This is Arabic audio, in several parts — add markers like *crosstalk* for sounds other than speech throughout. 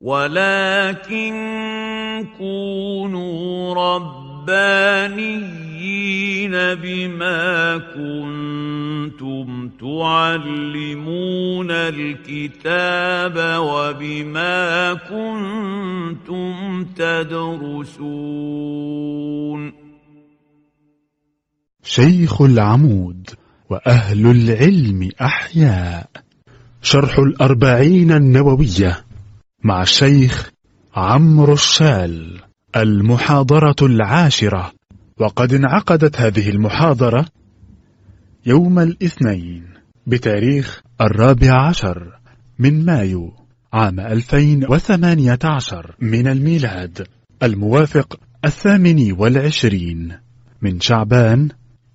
ولكن كونوا ربانيين بما كنتم تعلمون الكتاب وبما كنتم تدرسون شيخ العمود وأهل العلم أحياء. شرح الأربعين النووية. مع الشيخ عمرو الشال المحاضرة العاشرة. وقد انعقدت هذه المحاضرة يوم الاثنين بتاريخ الرابع عشر من مايو عام 2018 من الميلاد الموافق الثامن والعشرين من شعبان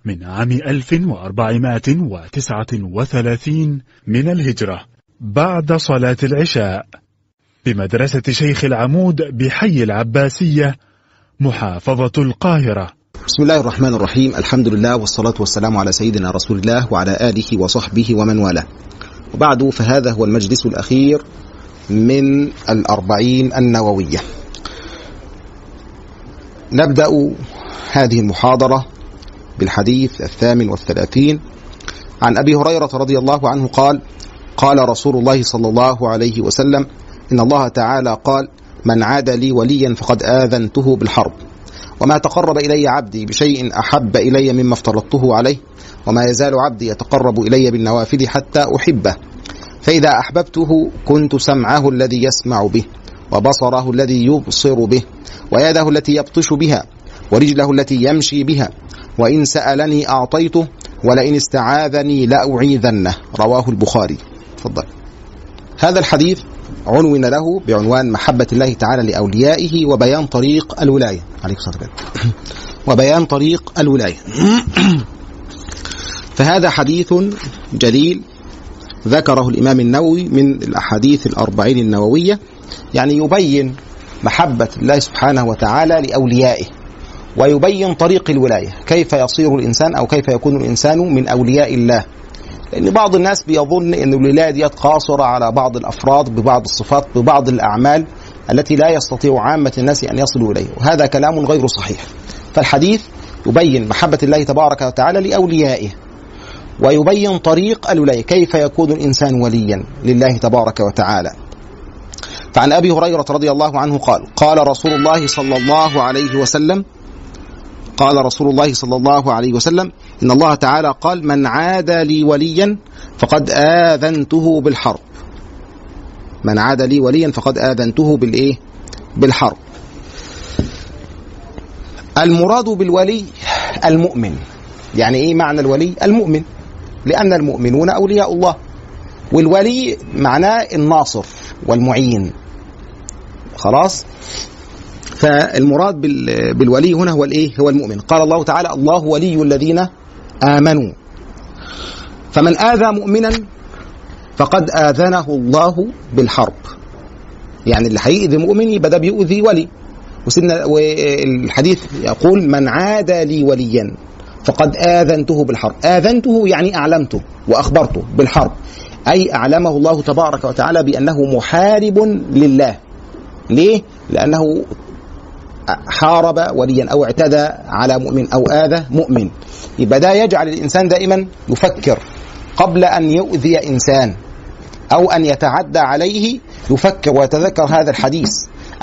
من عام 1439 من الهجرة بعد صلاة العشاء. بمدرسة شيخ العمود بحي العباسية محافظة القاهرة. بسم الله الرحمن الرحيم. الحمد لله والصلاة والسلام على سيدنا رسول الله وعلى آله وصحبه ومن والاه. وبعد فهذا هو المجلس الأخير من الأربعين النووية. نبدأ هذه المحاضرة بالحديث الثامن والثلاثين. عن أبي هريرة رضي الله عنه قال قال رسول الله صلى الله عليه وسلم إن الله تعالى قال من عاد لي وليا فقد آذنته بالحرب. وما تقرب إلي عبدي بشيء أحب إلي مما افترضته عليه. وما يزال عبدي يتقرب إلي بالنوافل حتى أحبه. فإذا أحببته كنت سمعه الذي يسمع به وبصره الذي يبصر به ويده التي يبطش بها ورجله التي يمشي بها. وإن سألني أعطيته ولئن استعاذني لأعيذنه. رواه البخاري. تفضل. هذا الحديث عنون له بعنوان محبة الله تعالى لأوليائه وبيان طريق الولاية. عليك الصلاة *clears throat* وبيان طريق الولاية. *clears throat* فهذا حديث جليل ذكره الإمام النووي من الأحاديث الأربعين النووية يعني يبين محبة الله سبحانه وتعالى لأوليائه ويبين طريق الولاية كيف يصير الإنسان أو كيف يكون الإنسان من أولياء الله. لأن بعض الناس بيظن أن الولاية ديت قاصرة على بعض الأفراد ببعض الصفات ببعض الأعمال التي لا يستطيع عامة الناس أن يصلوا إليه وهذا كلام غير صحيح. فالحديث يبين محبة الله تبارك وتعالى لأوليائه ويبين طريق الولاية كيف يكون الإنسان وليا لله تبارك وتعالى. فعن أبي هريرة رضي الله عنه قال قال رسول الله صلى الله عليه وسلم قال رسول الله صلى الله عليه وسلم إن الله تعالى قال من عاد لي وليا فقد آذنته بالحرب. من عاد لي وليا فقد آذنته بالإيه بالحرب. المراد بالولي المؤمن. يعني إيه معنى الولي؟ المؤمن. لأن المؤمنون أولياء الله. والولي معناه الناصر والمعين. خلاص؟ فالمراد بالولي هنا هو الإيه؟ هو المؤمن. قال الله تعالى الله ولي الذين آمنوا. فمن آذى مؤمنا فقد آذنه الله بالحرب. يعني اللي هيؤذي مؤمن يبقى ده بيؤذي ولي. وسيدنا والحديث يقول من عاد لي وليا فقد آذنته بالحرب. آذنته يعني أعلمته وأخبرته بالحرب. أي أعلمه الله تبارك وتعالى بأنه محارب لله. ليه؟ لأنه حارب وليا أو اعتدى على مؤمن أو آذى مؤمن. يبقى ده يجعل الإنسان دائما يفكر قبل أن يؤذي إنسان أو أن يتعدى عليه يفكر ويتذكر هذا الحديث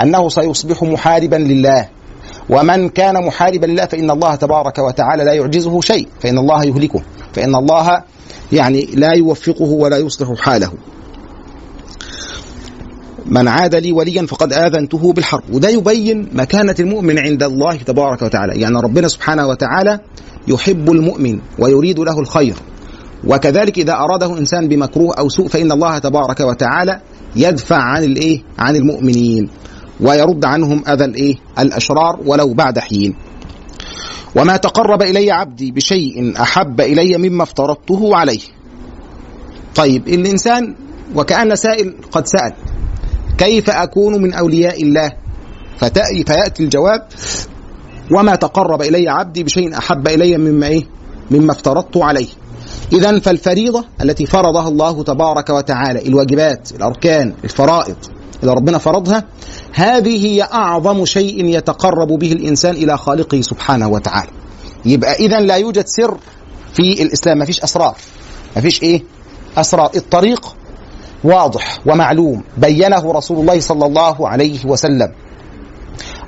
أنه سيصبح محاربا لله. ومن كان محاربا لله فإن الله تبارك وتعالى لا يعجزه شيء فإن الله يهلكه فإن الله يعني لا يوفقه ولا يصلح حاله. من عاد لي وليا فقد آذنته بالحرب. وده يبين مكانة المؤمن عند الله تبارك وتعالى. يعني ربنا سبحانه وتعالى يحب المؤمن ويريد له الخير. وكذلك إذا أراده إنسان بمكروه أو سوء فإن الله تبارك وتعالى يدفع عن الإيه؟ عن المؤمنين. ويرد عنهم أذى الإيه؟ الأشرار ولو بعد حين. وما تقرب إلي عبدي بشيء أحب إلي مما افترضته عليه. طيب الإنسان وكأن سائل قد سأل. كيف أكون من أولياء الله؟ فيأتي الجواب وما تقرب إلي عبدي بشيء أحب إلي مما إيه؟ مما افترضت عليه. إذا فالفريضة التي فرضها الله تبارك وتعالى الواجبات الأركان الفرائض اللي ربنا فرضها هذه هي أعظم شيء يتقرب به الإنسان إلى خالقه سبحانه وتعالى. يبقى اذا لا يوجد سر في الإسلام ما فيش أسرار. ما فيش إيه؟ أسرار. الطريق واضح ومعلوم بينه رسول الله صلى الله عليه وسلم.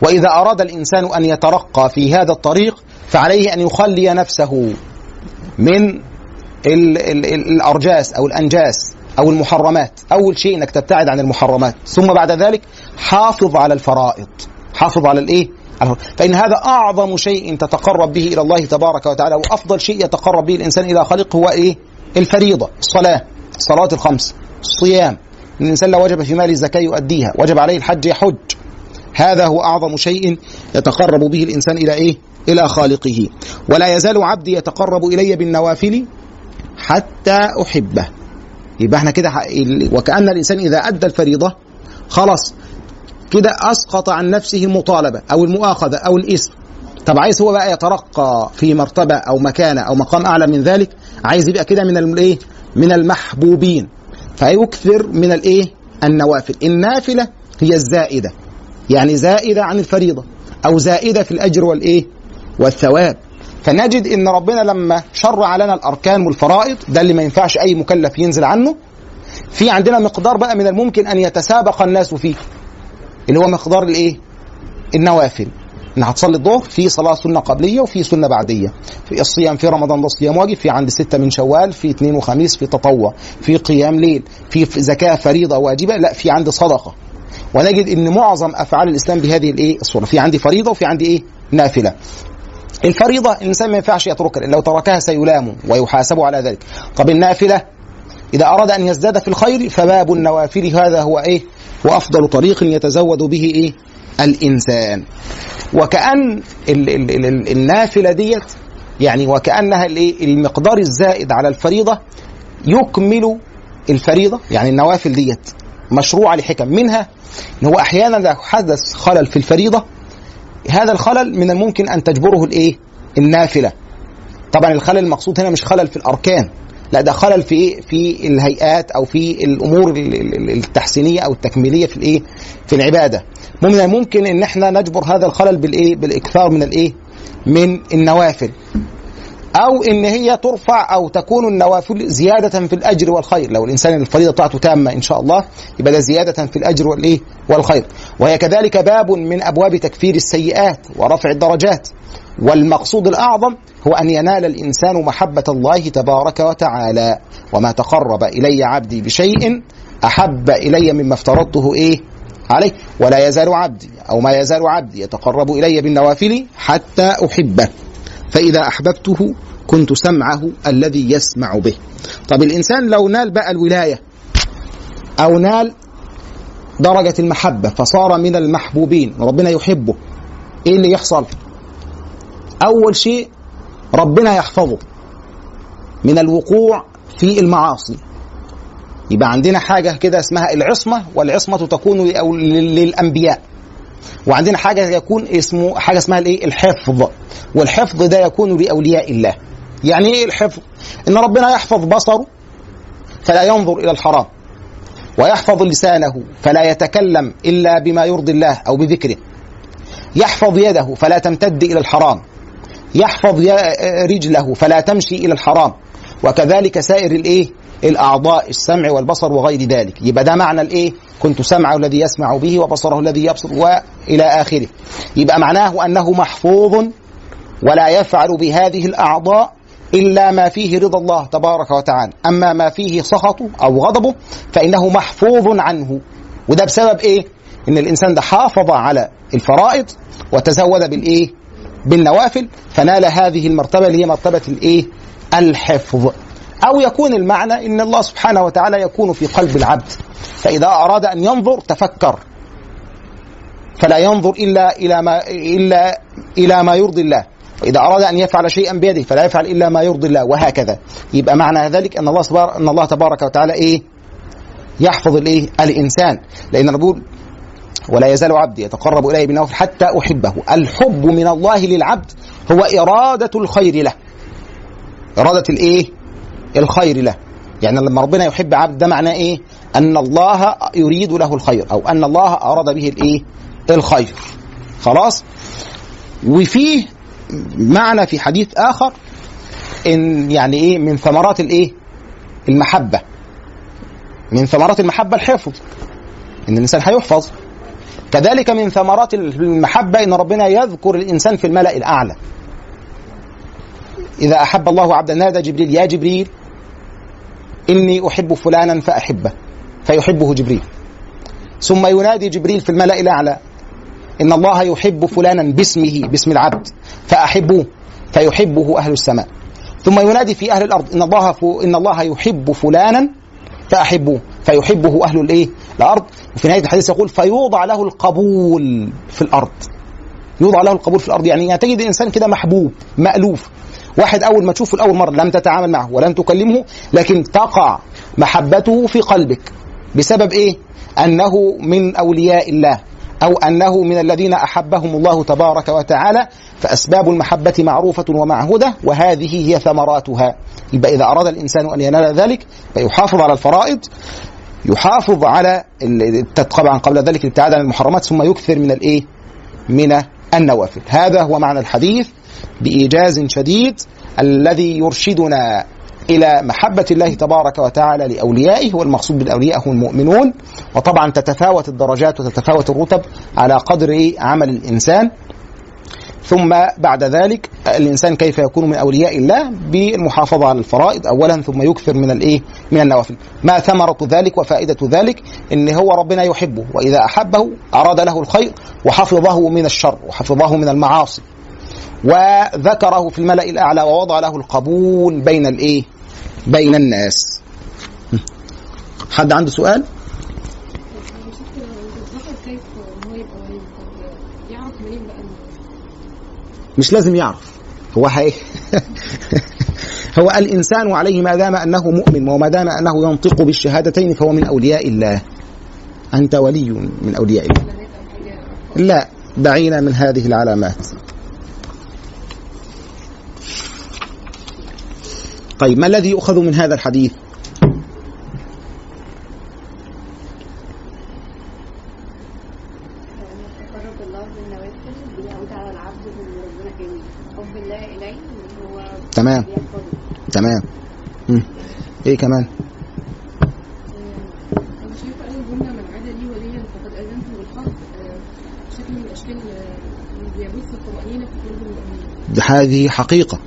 وإذا أراد الإنسان أن يترقى في هذا الطريق فعليه أن يخلي نفسه من ال ال ال الأرجاس أو الأنجاس أو المحرمات. أول شيء إنك تبتعد عن المحرمات. ثم بعد ذلك حافظ على الفرائض. حافظ على الإيه؟ فإن هذا أعظم شيء تتقرب به إلى الله تبارك وتعالى وأفضل شيء يتقرب به الإنسان إلى خالقه هو إيه؟ الفريضة الصلاة الصلاة الخمس. الصيام الإنسان لو وجب في ماله الزكاة يؤديها. وجب عليه الحج يحج. هذا هو أعظم شيء يتقرب به الإنسان إلى إيه؟ إلى خالقه. ولا يزال عبدي يتقرب إلي بالنوافل حتى أحبه. يبقى إحنا كده وكأن الإنسان إذا أدى الفريضة خلاص كده أسقط عن نفسه المطالبة أو المؤاخذة أو الإثم. طب عايز هو بقى يترقى في مرتبة أو مكانة أو مقام أعلى من ذلك؟ عايز يبقى كده من الإيه؟ من المحبوبين. فيكثر من الإيه؟ النوافل. النافلة هي الزائدة. يعني زائدة عن الفريضة أو زائدة في الأجر والإيه؟ والثواب. فنجد إن ربنا لما شرع لنا الأركان والفرائض ده اللي ما ينفعش أي مكلف ينزل عنه. في عندنا مقدار بقى من الممكن أن يتسابق الناس فيه اللي هو مقدار الإيه؟ النوافل. ان هتصلي الظهر في صلاة سنة قبلية وفي سنة بعدية. في الصيام في رمضان ده صيام واجب في عند ستة من شوال في اثنين وخميس في تطوع في قيام ليل في زكاة فريضة واجبة لا في عندي صدقة. ونجد إن معظم أفعال الإسلام بهذه الإيه؟ الصورة. في عندي فريضة وفي عندي إيه؟ نافلة. الفريضة الإنسان ما ينفعش يتركها لو تركها سيلام ويحاسب على ذلك. طب النافلة؟ إذا أراد أن يزداد في الخير فباب النوافل هذا هو إيه؟ وأفضل طريق يتزود به إيه؟ الإنسان. وكأن ال ال ال النافلة ديت يعني وكأنها الإيه المقدار الزائد على الفريضة يكمل الفريضة. يعني النوافل ديت مشروعة لحكم. منها إن هو أحيانا لو حدث خلل في الفريضة هذا الخلل من الممكن أن تجبره الإيه؟ النافلة. طبعا الخلل المقصود هنا مش خلل في الأركان، لا ده خلل في إيه؟ في الهيئات أو في الأمور التحسينية أو التكميلية في الإيه؟ في العبادة. من الممكن إن إحنا نجبر هذا الخلل بالإيه؟ بالإكثار من الإيه؟ من النوافل. أو إن هي ترفع أو تكون النوافل زيادة في الأجر والخير لو الإنسان الفريضة بتاعته تامة إن شاء الله يبقى ده زيادة في الأجر والإيه والخير وهي كذلك باب من أبواب تكفير السيئات ورفع الدرجات والمقصود الأعظم هو أن ينال الإنسان محبة الله تبارك وتعالى. وما تقرب إلي عبدي بشيء أحب إلي مما افترضته إيه؟ عليه. ولا يزال عبدي أو ما يزال عبدي يتقرب إلي بالنوافل حتى أحبه. فإذا أحببته كنت سمعه الذي يسمع به. طب الإنسان لو نال بقى الولاية أو نال درجة المحبة فصار من المحبوبين ربنا يحبه إيه اللي يحصل؟ أول شيء ربنا يحفظه من الوقوع في المعاصي. يبقى عندنا حاجة كده اسمها العصمة والعصمة تكون للأنبياء. وعندنا حاجة يكون اسمه حاجة اسمها الإيه؟ الحفظ. والحفظ ده يكون لأولياء الله. يعني إيه الحفظ؟ إن ربنا يحفظ بصره فلا ينظر إلى الحرام ويحفظ لسانه فلا يتكلم إلا بما يرضي الله أو بذكره. يحفظ يده فلا تمتد إلى الحرام. يحفظ رجله فلا تمشي إلى الحرام. وكذلك سائر الإيه؟ الأعضاء السمع والبصر وغير ذلك. يبقى ده معنى الإيه؟ كنت سمعه الذي يسمع به وبصره الذي يبصر والى آخره. يبقى معناه أنه محفوظ ولا يفعل بهذه الأعضاء إلا ما فيه رضا الله تبارك وتعالى. أما ما فيه سخطه أو غضبه فإنه محفوظ عنه. وده بسبب إيه؟ إن الإنسان ده حافظ على الفرائض وتزود بالإيه؟ بالنوافل فنال هذه المرتبة اللي هي مرتبة الإيه؟ الحفظ. أو يكون المعنى إن الله سبحانه وتعالى يكون في قلب العبد. فإذا أراد أن ينظر تفكر. فلا ينظر إلا إلى ما إلا إلى ما يرضي الله. وإذا أراد أن يفعل شيئا بيده فلا يفعل إلا ما يرضي الله وهكذا. يبقى معنى ذلك أن الله ان الله تبارك وتعالى إيه؟ يحفظ الإيه؟ الإنسان. لأن نقول ولا يزال عبدي يتقرب الي بالنوافل حتى أحبه. الحب من الله للعبد هو إرادة الخير له. إرادة الإيه؟ الخير له. يعني لما ربنا يحب عبد ده معناه إيه؟ أن الله يريد له الخير أو أن الله أراد به الإيه؟ الخير. خلاص؟ وفيه معنى في حديث آخر إن يعني إيه؟ من ثمرات الإيه؟ المحبة. من ثمرات المحبة الحفظ. إن الإنسان هيحفظ. كذلك من ثمرات المحبه ان ربنا يذكر الإنسان في الملأ الأعلى. إذا أحب الله عبدا نادى جبريل يا جبريل إني أحب فلانا فأحبه. فيحبه جبريل. ثم ينادي جبريل في الملأ الأعلى إن الله يحب فلانا باسمه باسم العبد فأحبوه فيحبه أهل السماء. ثم ينادي في أهل الأرض إن الله. إن الله يحب فلانا فأحبوه. فيحبه أهل الإيه؟ الأرض. وفي نهاية الحديث يقول فيوضع له القبول في الأرض. يوضع له القبول في الأرض. يعني, يعني تجد إنسان كده محبوب مألوف. واحد أول ما تشوفه لاول مرة لم تتعامل معه ولم تكلمه لكن تقع محبته في قلبك. بسبب إيه؟ أنه من أولياء الله أو أنه من الذين أحبهم الله تبارك وتعالى. فأسباب المحبة معروفة ومعهودة وهذه هي ثمراتها. يبقى إذا أراد الإنسان أن ينال ذلك فيحافظ على الفرائض. يحافظ على طبعا قبل ذلك الابتعاد عن المحرمات ثم يكثر من الإيه؟ من النوافل. هذا هو معنى الحديث بإيجاز شديد الذي يرشدنا إلى محبة الله تبارك وتعالى لأوليائه والمقصود بالأولياء هم المؤمنون. وطبعا تتفاوت الدرجات وتتفاوت الرتب على قدر عمل الإنسان. ثم بعد ذلك الإنسان كيف يكون من أولياء الله بالمحافظة على الفرائض اولا ثم يكثر من الإيه؟ من النوافل. ما ثمرة ذلك وفائدة ذلك إن هو ربنا يحبه وإذا أحبه أراد له الخير وحفظه من الشر وحفظه من المعاصي. وذكره في الملأ الأعلى ووضع له القبول بين الإيه؟ بين الناس. حد عنده سؤال؟ مش لازم يعرف. هو هي *laughs* هو الإنسان عليه ما دام أنه مؤمن وما دام أنه ينطق بالشهادتين فهو من أولياء الله. أنت ولي من أولياء الله. لا دعينا من هذه العلامات. طيب ما الذي يؤخذ من هذا الحديث تقرب الله بالنوافل بيعود على العبد بان ربنا جميل حب الله اليه ان هو تمام بيحفظه تمام مم. إيه كمان أنا شايفة أن الجملة من عاد لي وليا فقد آذنته بالحق آه، شكل من أشكال آه، بيبث في قلوب المؤمنين. دي هذه حقيقة.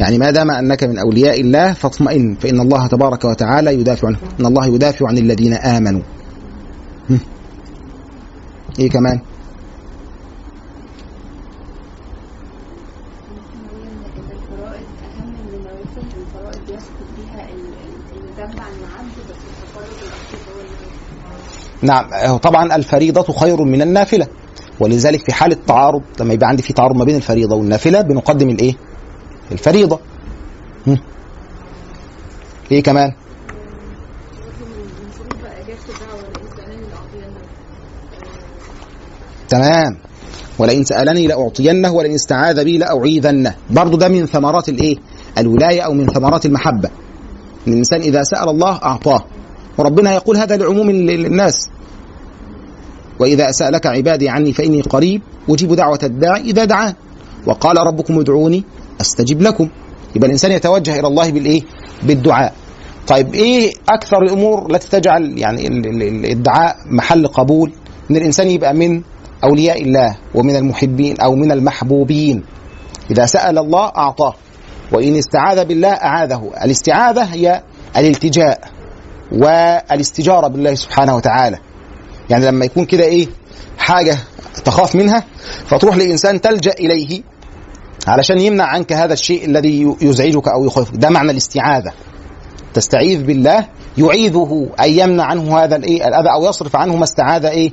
يعني ما دام أنك من أولياء الله فاطمئن فإن الله تبارك وتعالى يدافع عنه إن الله يدافع عن الذين آمنوا. إيه كمان ممكن نقول ان إن الفرائض اهم من النوافل الفرائض بيسقط بيها ال- ال- الذنب عن العبد بس التقرب الاخير هو اللي نعم هو طبعا الفريضة خير من النافلة. ولذلك في حالة تعارض لما يبقى عندي في تعارض ما بين الفريضة والنافلة بنقدم الإيه؟ الفريضة. إيه كمان. تمام. ولئن سألني لأعطينه ولئن استعاذ بي لأعيذنه. برضو ده من ثمرات الإيه؟ الولاية أو من ثمرات المحبة. إن الإنسان إذا سأل الله أعطاه. وربنا يقول هذا لعموم ال- ال- الناس. وإذا سألك عبادي عني فإني قريب أجيب دعوة الداعي إذا دعان وقال ربكم ادعوني أستجب لكم. يبقى الإنسان يتوجه إلى الله بالإيه بالدعاء. طيب إيه أكثر الأمور التي تجعل يعني ال- ال- ال- الدعاء محل قبول؟ إن الإنسان يبقى من أولياء الله ومن المحبين أو من المحبوبين. إذا سأل الله أعطاه. وإن استعاذ بالله أعاذه. الاستعاذة هي الالتجاء. والاستجارة بالله سبحانه وتعالى. يعني لما يكون كده إيه حاجة تخاف منها فتروح لإنسان تلجأ إليه علشان يمنع عنك هذا الشيء الذي يزعجك أو يخوفك. ده معنى الاستعاذة. تستعيذ بالله يعيذه أن يمنع عنه هذا الإيه الأذى أو يصرف عنه ما استعاذ إيه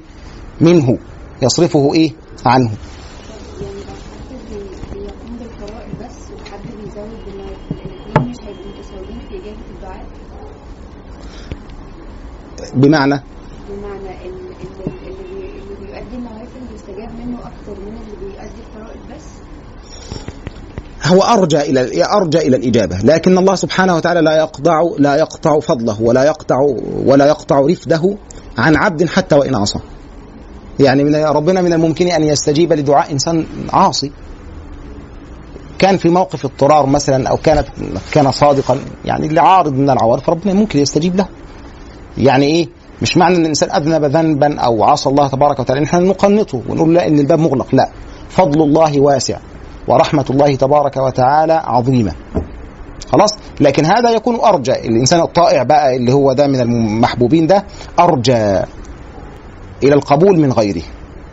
منه. يصرفه إيه عنه يعني لو حد بي- بيقوم بالفرائض بس وحد بيزود بالنوافل الاثنين مش هيبقوا متساويين في اجابه الدعاء بمعنى؟ بمعنى اللي بي- اللي بيؤدي النوافل منه أكتر من اللي بيؤدي الفرائض بس. هو أرجى إلى أرجى إلى الإجابة لكن الله سبحانه وتعالى لا يقطع لا يقطع فضله ولا يقطع ولا يقطع رفده عن عبد حتى وإن عصى. يعني من ربنا من الممكن أن يستجيب لدعاء إنسان عاصي. كان في موقف اضطرار مثلا أو كانت كان صادقا يعني لعارض من العوارض فربنا ممكن يستجيب له. يعني إيه؟ مش معنى إن الإنسان أذنب ذنبا أو عصى الله تبارك وتعالى. ان إحنا نقنطه ونقول لا إن الباب مغلق. لا. فضل الله واسع ورحمة الله تبارك وتعالى عظيمة. خلاص؟ لكن هذا يكون أرجى. الإنسان الطائع بقى اللي هو ده من المحبوبين ده أرجى إلى القبول من غيره.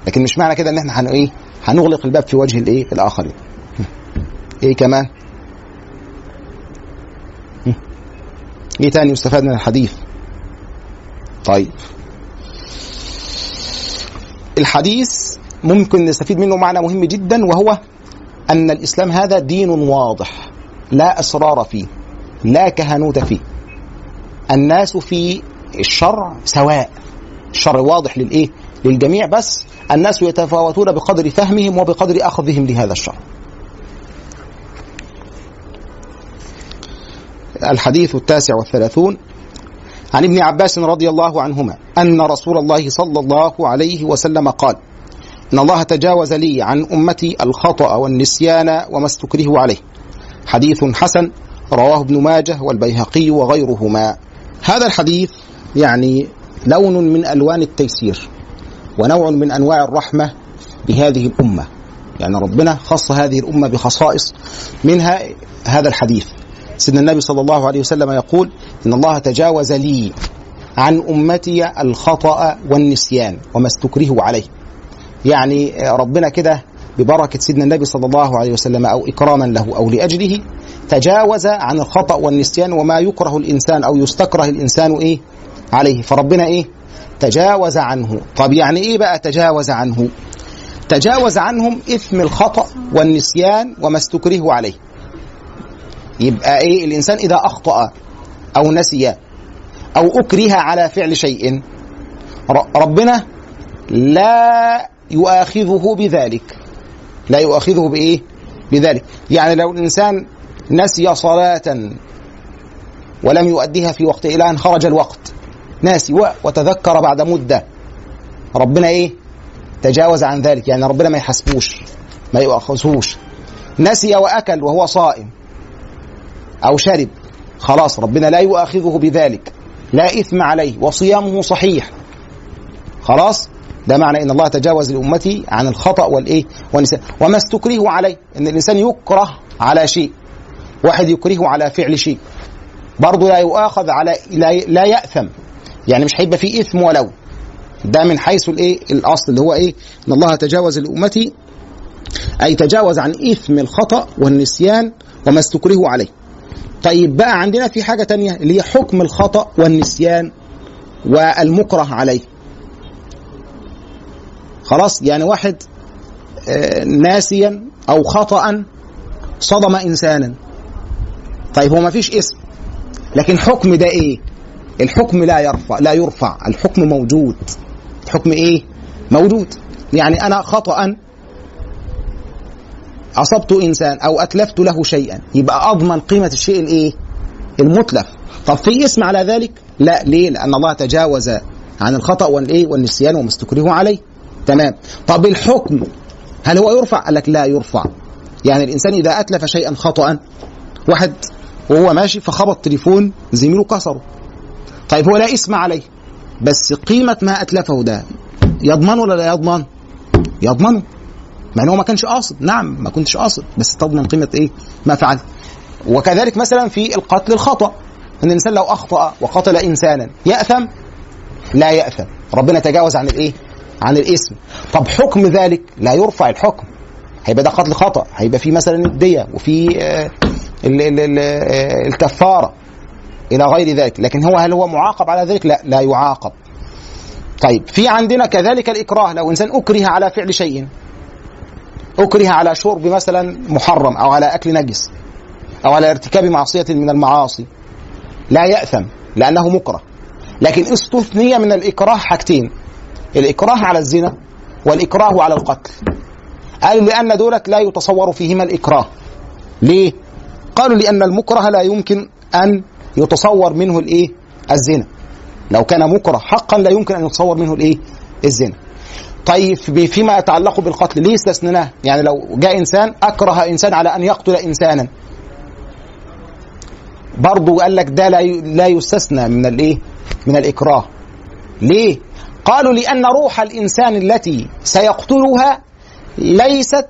لكن مش معنى كده إن إحنا إيه؟ هنغلق الباب في وجه الإيه؟ الاخرين إيه كمان؟ إيه تاني يستفاد من الحديث؟ طيب. الحديث ممكن نستفيد منه معنى مهم جدا وهو أن الإسلام هذا دين واضح لا أسرار فيه لا كهنوت فيه. الناس في الشرع سواء الشرع واضح للإيه؟ للجميع بس الناس يتفاوتون بقدر فهمهم وبقدر أخذهم لهذا الشرع الحديث التاسع والثلاثون عن ابن عباس رضي الله عنهما أن رسول الله صلى الله عليه وسلم قال إن الله تجاوز لي عن أمتي الخطأ والنسيان وما استكره عليه. حديث حسن رواه ابن ماجه والبيهقي وغيرهما. هذا الحديث يعني لون من ألوان التيسير ونوع من أنواع الرحمة بهذه الأمة. يعني ربنا خص هذه الأمة بخصائص منها هذا الحديث. سيدنا النبي صلى الله عليه وسلم يقول إن الله تجاوز لي عن أمتي الخطأ والنسيان وما استكرهوا عليه. يعني ربنا كده ببركة سيدنا النبي صلى الله عليه وسلم أو إكراما له أو لأجله تجاوز عن الخطأ والنسيان وما يكره الإنسان أو يستكره الإنسان إيه؟ عليه. فربنا إيه؟ تجاوز عنه. طب يعني إيه بقى تجاوز عنه؟ تجاوز عنهم إثم الخطأ والنسيان وما استكرهوا عليه. يبقى إيه؟ الإنسان إذا أخطأ أو نسي أو أكره على فعل شيء ربنا لا يؤاخذه بذلك. لا يؤاخذه بإيه؟ بذلك. يعني لو الإنسان نسي صلاة ولم يؤديها في وقت إلى أن خرج الوقت ناسي وتذكر بعد مدة ربنا إيه؟ تجاوز عن ذلك. يعني ربنا ما يحاسبوش ما يؤاخذهوش نسي وأكل وهو صائم أو شرب خلاص ربنا لا يؤاخذه بذلك. لا إثم عليه وصيامه صحيح. خلاص؟ ده معنى إن الله تجاوز لأمتي عن الخطأ والإيه والنسيان وما استكره عليه إن الإنسان يكره على شيء. واحد يكرهه على فعل شيء. برضه لا يؤاخذ على لا, لا يأثم. يعني مش هيبقى فيه إثم ولو. ده من حيث الإيه؟ الأصل اللي هو إيه؟ إن الله تجاوز لأمتي أي تجاوز عن إثم الخطأ والنسيان وما استكره عليه. طيب بقى عندنا في حاجة تانية اللي هي حكم الخطأ والنسيان والمكره عليه. خلاص؟ يعني واحد ناسيا أو خطأ صدم إنسانا. طيب هو ما فيش اسم لكن حكم ده إيه؟ الحكم لا يرفع لا يرفع. الحكم موجود. الحكم إيه؟ موجود. يعني أنا خطأ أصبت إنسان أو أتلفت له شيئا يبقى أضمن قيمة الشيء الإيه؟ المتلف طب في اسم على ذلك؟ لا ليه؟ لأن الله تجاوز عن الخطأ والإيه؟ والنسيان وما استكره عليه تمام طب الحكم هل هو يرفع؟ قال لك لا يرفع يعني الإنسان إذا أتلف شيئا خطا واحد وهو ماشي فخبط تليفون زميله كسره طيب هو لا اسم عليه بس قيمة ما أتلفه ده يضمن ولا لا يضمن؟ يضمنه مع ان هو ما كانش قاصد. نعم ما كنتش قاصد. بس تضمن قيمة إيه؟ ما فعل. وكذلك مثلا في القتل الخطأ. إن الإنسان لو أخطأ وقتل انسانا يأثم؟ لا يأثم. ربنا تجاوز عن الإيه؟ عن الاسم طب حكم ذلك؟ لا يرفع الحكم. هيبقى ده قتل خطأ. هيبقى في مثلا الدية وفي آه الكفارة إلى غير ذلك. لكن هو هل هو معاقب على ذلك؟ لا لا يعاقب. طيب في عندنا كذلك الإكراه. لو إنسان أكره على فعل شيء أكره على شرب مثلا محرم أو على أكل نجس أو على ارتكاب معصية من المعاصي. لا يأثم لأنه مكره. لكن استثني من الإكراه حاجتين الإكراه على الزنا والإكراه على القتل. قالوا لأن دولت لا يتصور فيهما الإكراه. ليه؟ قالوا لأن المكره لا يمكن أن يتصور منه الإيه؟ الزنا. لو كان مكره حقا لا يمكن أن يتصور منه الإيه؟ الزنا. طيب في- فيما يتعلق بالقتل ليه استثنيناه يعني لو جاء إنسان أكره إنسان على أن يقتل إنسانا. برضه قال لك ده لا يستثنى من الإيه؟ من الإكراه. ليه؟ قالوا لأن روح الإنسان التي سيقتلها ليست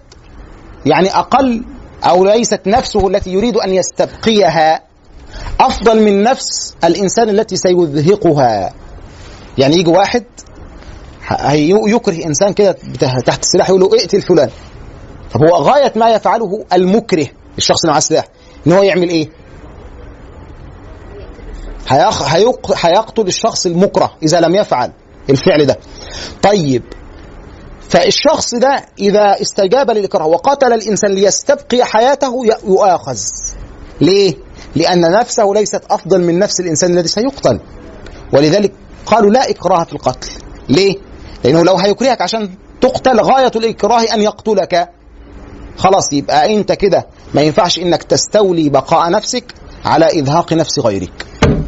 يعني أقل أو ليست نفسه التي يريد أن يستبقيها أفضل من نفس الإنسان التي سيزهقها يعني يجي واحد يكره إنسان كده تحت السلاح يقول له اقتل فلان طب هو غاية ما يفعله المكره الشخص اللي معاه السلاح إن هو يعمل إيه؟ هيق... هيق... هيقتل الشخص المكره إذا لم يفعل الفعل ده. طيب فالشخص ده إذا استجاب للاكراه وقتل الإنسان ليستبقي حياته يؤاخذ. ليه؟ لأن نفسه ليست أفضل من نفس الإنسان الذي سيقتل. ولذلك قالوا لا إكراه في القتل. ليه؟ لأنه لو هيكرهك عشان تقتل غاية الإكراه أن يقتلك. خلاص يبقى أنت كده ما ينفعش إنك تستولي بقاء نفسك على ازهاق نفس غيرك.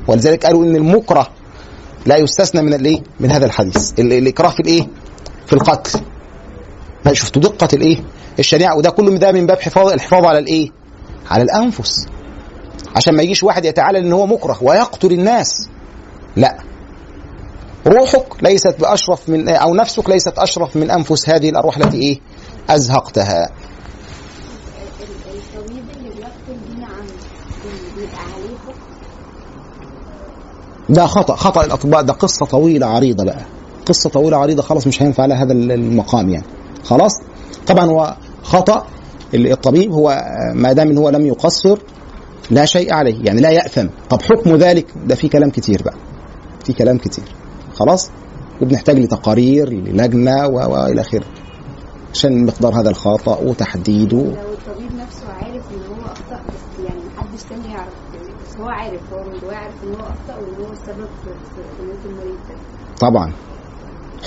ولذلك قالوا إن المكره لا يستثنى من الإيه؟ من هذا الحديث. ال- الإكراه في الإيه؟ في القتل. شفتوا دقة الإيه؟ الشريعة وده كله ده من باب حفاظ الحفاظ على الإيه؟ على الأنفس. عشان ما يجيش واحد يتعالى إن هو مكره ويقتل الناس. لا. روحك ليست بأشرف من أو نفسك ليست أشرف من أنفس هذه الأرواح التي عليه حكم ده خطا خطأ الأطباء. ده قصة طويلة عريضة بقى. قصة طويلة عريضة خلاص مش هينفع لها هذا المقام يعني. خلاص؟ طبعا هو خطأ. الطبيب هو ما دام هو لم يقصر لا شيء عليه يعني لا يأثم. طب حكم ذلك؟ ده في كلام كتير بقى. في كلام كتير. خلاص؟ وبنحتاج لتقارير للجنة و- والى آخره. عشان مقدار هذا الخطأ وتحديده. لو الطبيب نفسه عارف إن هو أخطأ بس يعني محدش تاني يعرف. بس هو عارف هو من جواه عارف إن هو أخطأ وإن هو السبب في موت المريض ده. طبعا.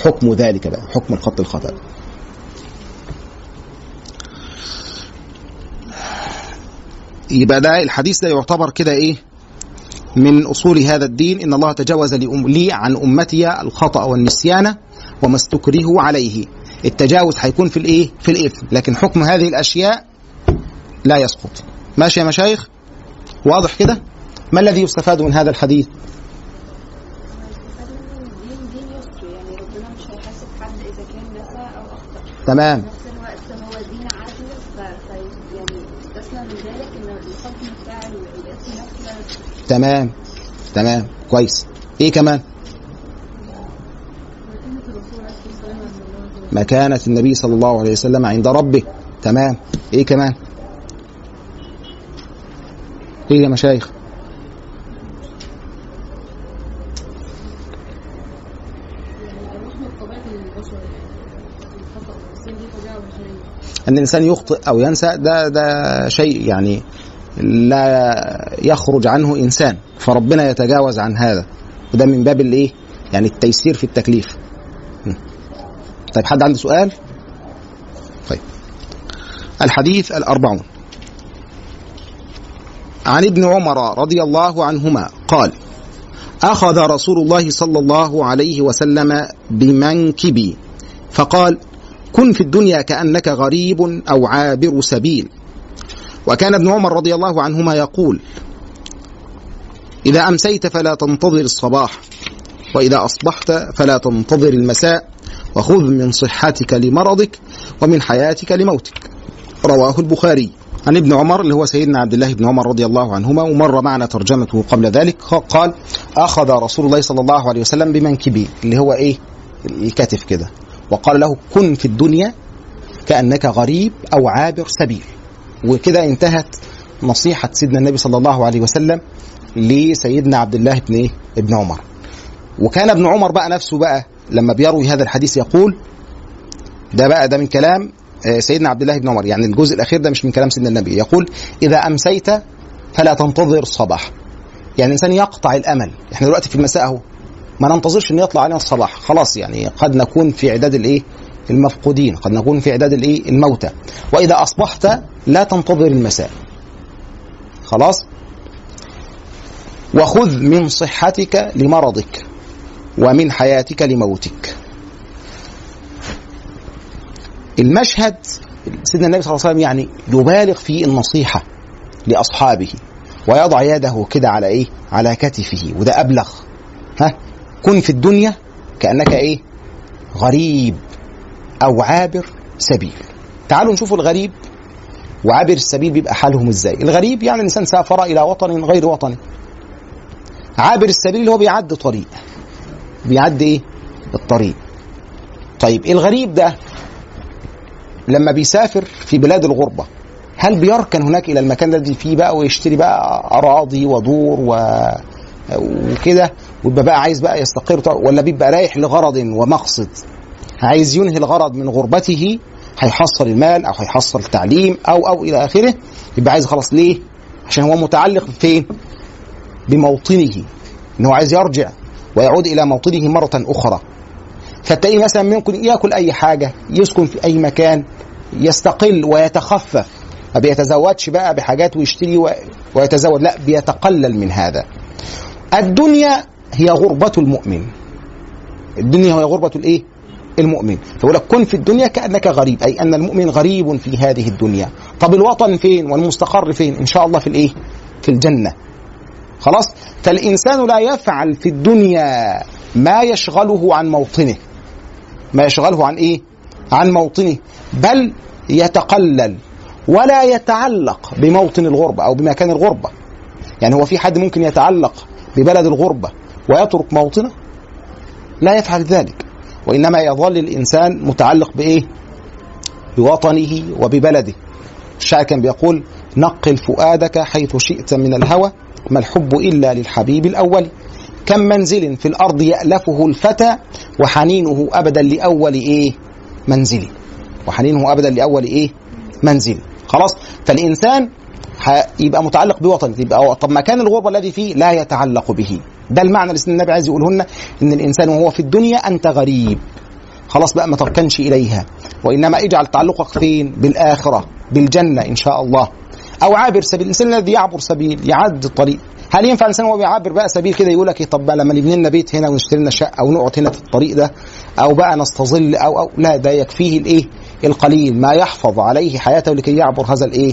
حكم ذلك بقى حكم الخط الخطأ. يبقى ده الحديث ده يعتبر كده إيه؟ من أصول هذا الدين إن الله تجاوز لي عن أمتي الخطأ والنسيان وما استكرهوا عليه. التجاوز هيكون في الإيه؟ في الإثم. لكن حكم هذه الأشياء لا يسقط. ماشي يا مشايخ؟ واضح كده؟ ما الذي يستفاد من هذا الحديث؟ دين دين يسر يعني ربنا مش هيحاسب حد اذا كان نسى أو اخطا تمام في نفس الوقت هو دين عدل ف... ف... يعني استثنى من ذلك ان الحكم بتاع الاثم نفسه لا يسقط. تمام. تمام. كويس. إيه كمان؟ مكانة النبي صلى الله عليه وسلم عند ربه. تمام. إيه كمان؟ إيه يا مشايخ؟ إن الإنسان يخطئ أو ينسى ده ده شيء يعني لا يخرج عنه إنسان. فربنا يتجاوز عن هذا. وده من باب الإيه؟ يعني التيسير في التكليف. طيب حد عنده سؤال؟ طيب. الحديث الأربعون. عن ابن عمر رضي الله عنهما قال أخذ رسول الله صلى الله عليه وسلم بمنكبي فقال كن في الدنيا كأنك غريب أو عابر سبيل. وكان ابن عمر رضي الله عنهما يقول إذا أمسيت فلا تنتظر الصباح وإذا أصبحت فلا تنتظر المساء وخذ من صحتك لمرضك ومن حياتك لموتك. رواه البخاري. عن ابن عمر اللي هو سيدنا عبد الله بن عمر رضي الله عنهما ومر معنا ترجمته قبل ذلك قال أخذ رسول الله صلى الله عليه وسلم بمنكبي. اللي هو إيه؟ الكتف كده. وقال له كن في الدنيا كأنك غريب أو عابر سبيل. وكده انتهت نصيحة سيدنا النبي صلى الله عليه وسلم لسيدنا عبد الله بن إيه؟ ابن عمر. وكان ابن عمر بقى نفسه بقى لما بيروي هذا الحديث يقول ده بقى ده من كلام آه، سيدنا عبد الله بن عمر. يعني الجزء الأخير ده مش من كلام سيدنا النبي. يقول إذا أمسيت فلا تنتظر الصباح يعني الانسان يقطع الأمل. إحنا دلوقتي في المساء أهو. ما ننتظرش ان يطلع علينا الصباح. خلاص يعني قد نكون في اعداد الإيه؟ المفقودين قد نكون في اعداد الإيه؟ الموتى. وإذا أصبحت لا تنتظر المساء. خلاص؟ وخذ من صحتك لمرضك ومن حياتك لموتك. المشهد سيدنا النبي صلى الله عليه وسلم يعني يبالغ في النصيحة لأصحابه ويضع يده كده على إيه؟ على كتفه وده أبلغ. ها؟ كن في الدنيا كأنك إيه؟ غريب. أو عابر سبيل. تعالوا نشوف الغريب وعابر السبيل بيبقى حالهم إزاي. الغريب يعني الانسان سافر إلى وطن غير وطنه عابر السبيل اللي هو بيعدي طريق. بيعدي إيه؟ الطريق. طيب الغريب ده لما بيسافر في بلاد الغربة هل بيركن هناك إلى المكان الذي فيه بقى ويشتري بقى أراضي ودور و... وكده ويبقى بقى عايز بقى يستقر ولا بيبقى رايح لغرض ومقصد؟ عايز ينهي الغرض من غربته هيحصل المال أو هيحصل التعليم أو أو إلى آخره يبقى عايز خلاص ليه؟ عشان هو متعلق فين؟ بموطنه إن هو عايز يرجع ويعود إلى موطنه مرة أخرى فتلاقيه مثلا ممكن يأكل أي حاجة يسكن في أي مكان يستقل ويتخفف ما بيتزودش بقى بحاجات ويشتري ويتزود لا بيتقلل من هذا الدنيا هي غربة المؤمن الدنيا هي غربة الإيه المؤمن. فيقول لك كن في الدنيا كأنك غريب أي أن المؤمن غريب في هذه الدنيا. طب الوطن فين والمستقر فين؟ إن شاء الله في الإيه؟ في الجنة. خلاص؟ فالإنسان لا يفعل في الدنيا ما يشغله عن موطنه. ما يشغله عن إيه؟ عن موطنه. بل يتقلل ولا يتعلق بموطن الغربة أو بمكان الغربة. يعني هو في حد ممكن يتعلق ببلد الغربة ويترك موطنه؟ لا يفعل ذلك. وإنما يظل الإنسان متعلق بإيه؟ بوطنه وببلده. الشاعر كان بيقول نقل فؤادك حيث شئت من الهوى ما الحب إلا للحبيب الأول. كم منزل في الأرض يألفه الفتى وحنينه أبدا لأول إيه؟ منزل. وحنينه أبدا لأول إيه؟ منزل. خلاص؟ فالإنسان يبقى متعلق بوطنه يبقى طب مكان الغربة الذي فيه لا يتعلق به. ده المعنى اللي النبي عايز يقوله لنا إن الإنسان وهو في الدنيا أنت غريب. خلاص بقى ما تركنش إليها. وإنما اجعل تعلقك فين؟ بالآخرة بالجنة إن شاء الله. أو عابر سبيل. الإنسان الذي يعبر سبيل يعدي الطريق. هل ينفع الإنسان وهو بيعبر بقى سبيل كده يقول لك إيه؟ طب لما نبني لنا بيت هنا ونشتري لنا شقة أو نقعد هنا في الطريق ده أو بقى نستظل أو أو لا ده يكفيه الإيه؟ القليل. ما يحفظ عليه حياته لكي يعبر هذا الإيه؟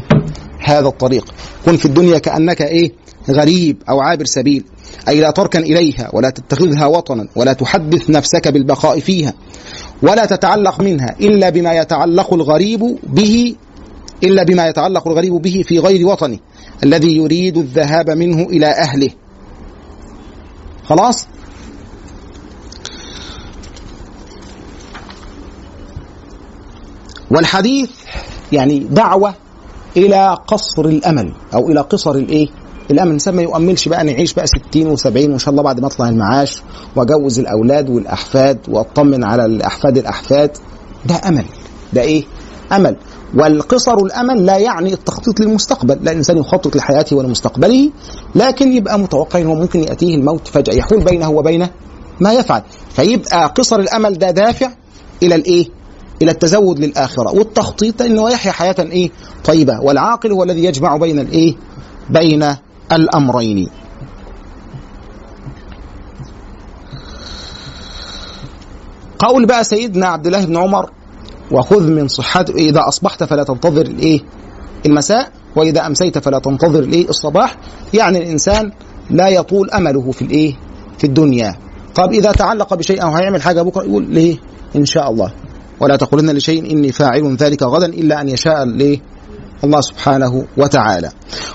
هذا الطريق. كن في الدنيا كأنك إيه؟ غريب أو عابر سبيل. أي لا تركن إليها ولا تتخذها وطنا ولا تحدث نفسك بالبقاء فيها ولا تتعلق منها إلا بما يتعلق الغريب به إلا بما يتعلق الغريب به في غير وطنه الذي يريد الذهاب منه إلى أهله. خلاص؟ والحديث يعني دعوة إلى قصر الأمل أو إلى قصر الإيه؟ الأمل. الانسان ما يؤملش بقى نعيش بقى 60 و70 وإن شاء الله بعد ما أطلع المعاش وأجوز الأولاد والأحفاد وأطمن على الأحفاد الأحفاد. ده أمل. ده إيه؟ أمل. والقصر الأمل لا يعني التخطيط للمستقبل. لا الإنسان يخطط لحياته ولمستقبله لكن يبقى متوقع انه ممكن يأتيه الموت فجأة. يحول بينه وبين ما يفعل. فيبقى قصر الأمل ده دافع إلى الإيه؟ إلى التزود للآخرة. والتخطيط انه يحيا حياة إيه؟ طيبة. والعاقل هو الذي يجمع بين الإيه؟ بين الأمرين. قول بقى سيدنا عبد الله بن عمر وخذ من صحتك إذا أصبحت فلا تنتظر الإيه؟ المساء وإذا أمسيت فلا تنتظر الإيه؟ الصباح. يعني الإنسان لا يطول أمله في الإيه؟ في الدنيا. طب إذا تعلق بشيء أو هيعمل حاجة بكرة يقول ليه؟ إن شاء الله. ولا تقولن لشيء إني فاعل ذلك غدا إلا أن يشاء الله سبحانه وتعالى.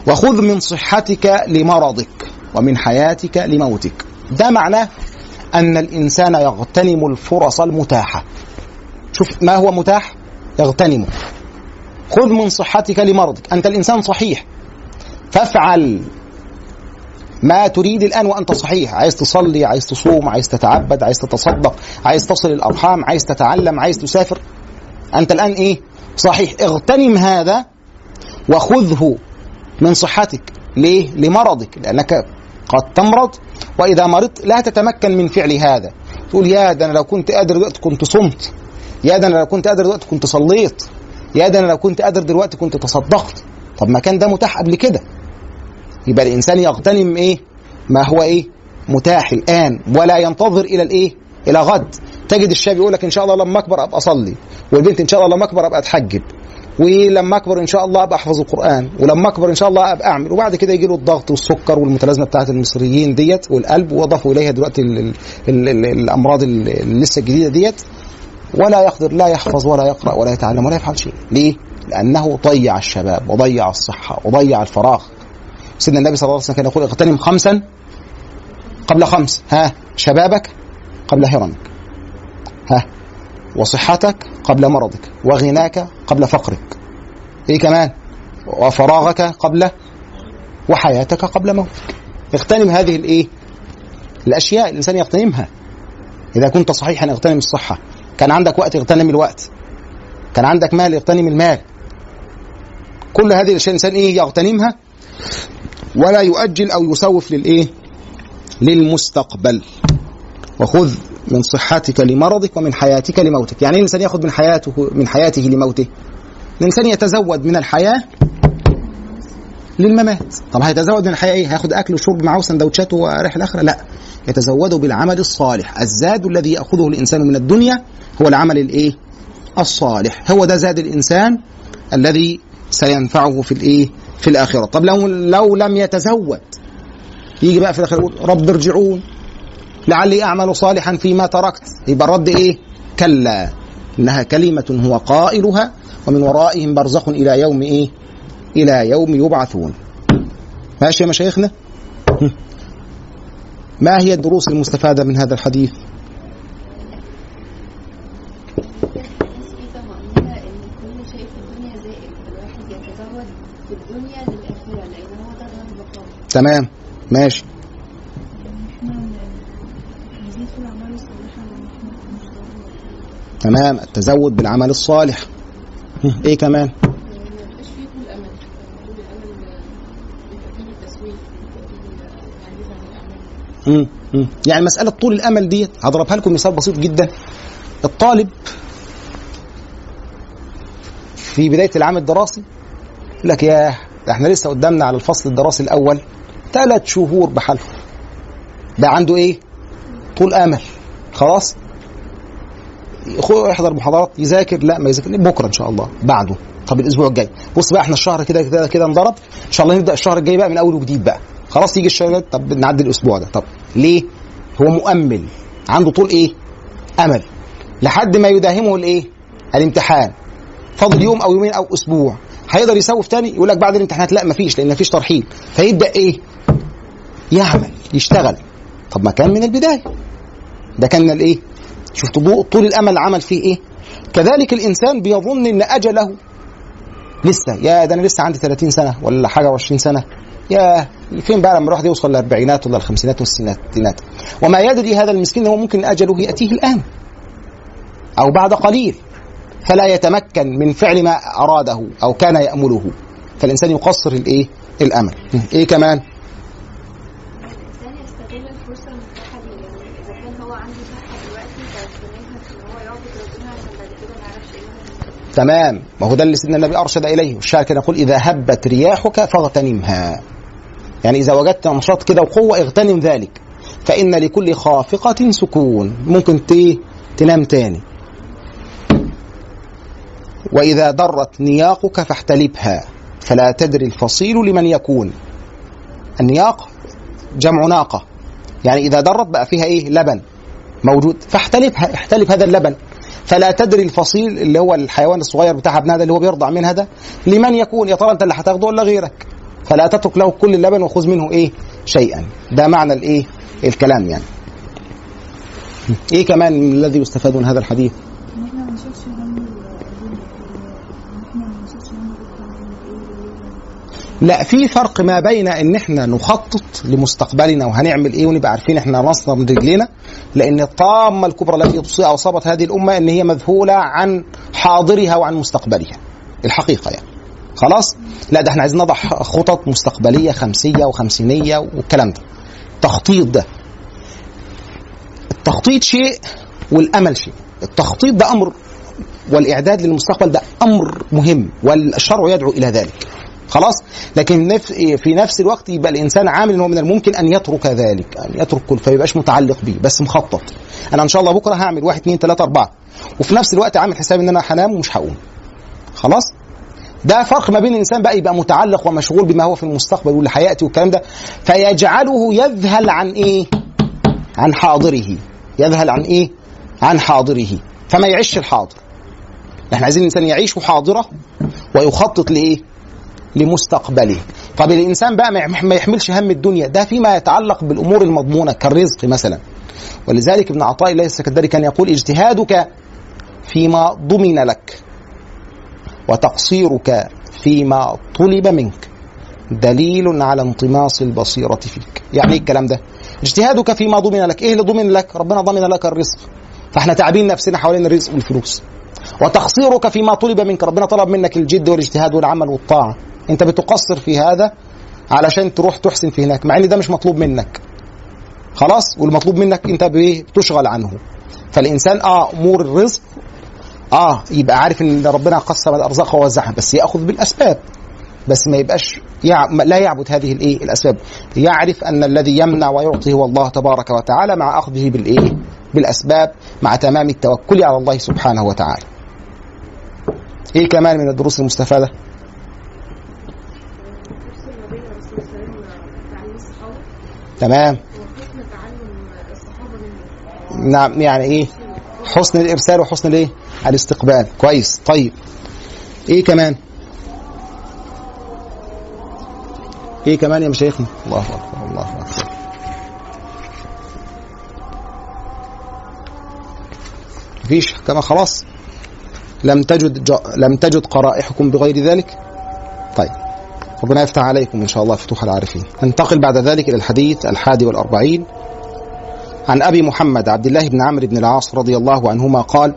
وخذ من صحتك لمرضك ومن حياتك لموتك. ده معناه أن الإنسان يغتنم الفرص المتاحة. شوف ما هو متاح؟ يغتنمه خذ من صحتك لمرضك. أنت الإنسان صحيح. فافعل. ما تريد الآن وأنت صحيح. عايز تصلي عايز تصوم عايز تتعبد عايز تتصدق عايز تصل الأرحام عايز تتعلم عايز تسافر. أنت الآن إيه؟ صحيح. اغتنم هذا وخذه من صحتك. ليه؟ لمرضك. لأنك قد تمرض وإذا مرضت لا تتمكن من فعل هذا. تقول يا ده أنا لو كنت قادر دلوقتي كنت صمت. يا ده أنا لو كنت قادر دلوقتي كنت صليت. يا ده أنا لو كنت قادر دلوقتي كنت تصدقت. طب ما كان ده متاح قبل كده. يبقى الإنسان يغتنم إيه؟ ما هو إيه؟ متاح الآن ولا ينتظر إلى الإيه؟ إلى غد. تجد الشاب يقول لك إن شاء الله لما أكبر أبقى أصلي والبنت إن شاء الله لما أكبر أبقى أتحجب ولما أكبر إن شاء الله أبقى أحفظ القرآن ولما أكبر إن شاء الله أبقى أعمل وبعد كده يجي له الضغط والسكر والمتلازمة بتاعت المصريين ديت والقلب واضافوا إليها دلوقتي ال ال ال ال الأمراض ال- اللي لسه الجديدة ديت ولا يقدر لا يحفظ ولا يقرأ ولا يتعلم ولا يفعل شيء. ليه؟ لأنه ضيع الشباب وضيع الصحة وضيع الفراغ. سيدنا النبي صلى الله عليه وسلم كان يقول اغتنم خمسا قبل خمس. ها شبابك قبل هرمك ها وصحتك قبل مرضك وغناك قبل فقرك. إيه كمان؟ وفراغك قبل وحياتك قبل موتك. اغتنم هذه الإيه؟ الأشياء الإنسان يغتنمها. إذا كنت صحيحا اغتنم الصحة. كان عندك وقت اغتنم الوقت. كان عندك مال اغتنم المال. كل هذه الأشياء الإنسان إيه؟ يغتنمها. ولا يؤجل أو يسوف للإيه؟ للمستقبل. وخذ من صحتك لمرضك ومن حياتك لموتك. يعني إيه الإنسان يأخذ من حياته من حياته لموته؟ الإنسان يتزود من الحياة للممات. طب هيتزود من الحياة إيه؟ هياخد أكل وشرب معاه سندوتشات ورايح الاخره لا. يتزود بالعمل الصالح. الزاد الذي يأخذه الإنسان من الدنيا هو العمل الإيه؟ الصالح. هو ده زاد الإنسان الذي سينفعه في الإيه؟ في الآخرة. طب لو لو لم يتزود. يجي بقى في الآخر يقول رب ارجعون. لعلي أعمل صالحا فيما تركت. يبقى الرد إيه؟ كلا. إنها كلمة هو قائلها ومن ورائهم برزخ إلى يوم إيه؟ إلى يوم يبعثون. ماشي يا مشايخنا. ما هي الدروس المستفادة من هذا الحديث الناس في طمأنينة إن كل شيء في الدنيا زائل فالواحد يتزود في الدنيا للآخرة لأن هو ده دار البقاء تمام ماشي إحنا نزيد في الاعمال الصالحه لأن إحنا مش ضروري تمام. التزود بالعمل الصالح. إيه كمان. يعني مسألة طول الأمل ديت هضربها لكم مثال بسيط جدا. الطالب في بداية العام الدراسي يقول لك ياه إحنا لسه قدامنا على الفصل الدراسي الأول. ثلاث شهور بحاله ده عنده إيه؟ طول أمل. خلاص؟ يحضر محاضرات يذاكر لا ما يذاكر. بكرة إن شاء الله بعده. طب الأسبوع الجاي. بص بقى إحنا الشهر كده كده كده انضرب. إن شاء الله نبدأ الشهر الجاي بقى من أول وجديد بقى. خلاص يجي الشهر الجاي. طب نعدي الأسبوع ده. طب ليه؟ هو مؤمل. عنده طول إيه؟ آمل. لحد ما يداهمه الإيه؟ الامتحان. فاضل يوم أو يومين أو أسبوع. هيقدر يسوف تاني؟ يقول لك بعد الامتحانات لا مفيش لأن مفيش ترحيل فيبدأ إيه؟ يعمل يشتغل. طب ما كان من البداية. ده كان الإيه؟ شفت طول الأمل عمل فيه إيه؟ كذلك الإنسان بيظن إن أجله لسه يا ده أنا لسه عندي 30 سنة ولا حاجة و20 سنة. يا فين بقى لما الواحد يوصل للاربعينات ولا الخمسينات والستينات؟ وما يدري هذا المسكين هو ممكن أجله يأتيه الآن أو بعد قليل. فلا يتمكن من فعل ما أراده أو كان يأمله. فالإنسان يقصر الإيه؟ الأمل. إيه كمان الإنسان يستغل الفرصة المتاحة ليه يعني إذا كان هو عنده صحة دلوقتي فيستغلها في إن هو يعبد ربنا عشان بعد كده ما يعرفش إيه اللي هيحصل. تمام. ما هو ده اللي سيدنا النبي أرشد إليه. والشاعر كان يقول إذا هبت رياحك فاغتنمها. يعني إذا وجدت نشاط كده وقوة اغتنم ذلك. فإن لكل خافقة سكون. ممكن تنام تاني. وإذا ضرت نياقك فاحتلبها. فلا تدري الفصيل لمن يكون. النياق جمع ناقة. يعني إذا درت بقى فيها إيه؟ لبن. موجود. فاحتلبها احتلب هذا اللبن. فلا تدري الفصيل اللي هو الحيوان الصغير بتاع ابنها ده اللي هو بيرضع منها ده. لمن يكون يا ترى انت اللي هتاخده ولا غيرك؟ فلا تترك له كل اللبن وخذ منه إيه؟ شيئا. ده معنى الإيه؟ الكلام يعني. إيه كمان الذي يستفاد من هذا الحديث؟ لا في فرق ما بين إن إحنا نخطط لمستقبلنا وهنعمل إيه ونبقى عارفين إحنا راسنا من رجلينا لأن الطامة الكبرى التي اصابت هذه الأمة إن هي مذهولة عن حاضرها وعن مستقبلها. الحقيقة يعني. خلاص؟ لا ده إحنا عايزين نضع خطط مستقبلية خمسية وخمسينية والكلام ده. التخطيط ده. التخطيط شيء والأمل شيء. التخطيط ده أمر والإعداد للمستقبل ده أمر مهم والشرع يدعو إلى ذلك. خلاص؟ لكن في نفس الوقت يبقى الإنسان عامل إن هو من الممكن أن يترك ذلك أن يترك كل فما يبقاش متعلق بيه بس مخطط. أنا إن شاء الله بكرة هعمل واحد اثنين ثلاثة أربعة وفي نفس الوقت عامل حساب إن أنا هنام ومش هقوم. خلاص؟ ده فرق ما بين الإنسان بقى يبقى متعلق ومشغول بما هو في المستقبل واللي هياتي والكلام ده فيجعله يذهل عن إيه؟ عن حاضره. يذهل عن إيه؟ عن حاضره. فما يعيش الحاضر. إحنا عايزين الإنسان يعيش حاضرة ويخطط لإيه؟ لمستقبله. طب الإنسان بقى ما يح- ما يحملش هم الدنيا. ده فيما يتعلق بالأمور المضمونة كالرزق مثلا. ولذلك ابن عطاء الله السكندري كان يقول اجتهادك فيما ضمن لك وتقصيرك فيما طلب منك دليل على انطماس البصيرة فيك. يعني إيه الكلام ده؟ اجتهادك فيما ضمن لك. إيه اللي ضمن لك؟ ربنا ضمن لك الرزق. فإحنا تعبين نفسنا حوالين الرزق والفلوس. وتقصيرك فيما طلب منك. ربنا طلب منك الجد والاجتهاد والعمل والطاعة. انت بتقصر في هذا علشان تروح تحسن في هناك مع إن ده مش مطلوب منك. خلاص؟ والمطلوب منك انت بتشغل عنه. فالإنسان آه أمور الرزق آه يبقى عارف إن ربنا قسم الأرزاق ووزعها بس يأخذ بالأسباب. بس ما يبقاش يع... لا يعبد هذه الإيه؟ الأسباب. يعرف أن الذي يمنع ويعطي هو الله تبارك وتعالى مع أخذه بالإيه؟ بالأسباب مع تمام التوكل على الله سبحانه وتعالى. إيه كمان من الدروس المستفادة تفصل ما بين الرسول صلى الله عليه وسلم تعليم الصحابه تمام؟ نعم يعني إيه؟ حسن الإرسال وحسن الإيه؟ الاستقبال. كويس. طيب. إيه كمان؟ إيه كمان يا مشايخنا؟ الله أكبر الله أكبر. مفيش؟ كما خلاص. لم تجد. لم تجد قرائحكم بغير ذلك؟ طيب. ربنا يفتح عليكم إن شاء الله فتوح العارفين. ننتقل بعد ذلك إلى الحديث الحادي والأربعين. عن أبي محمد عبد الله بن عمرو بن العاص رضي الله عنهما قال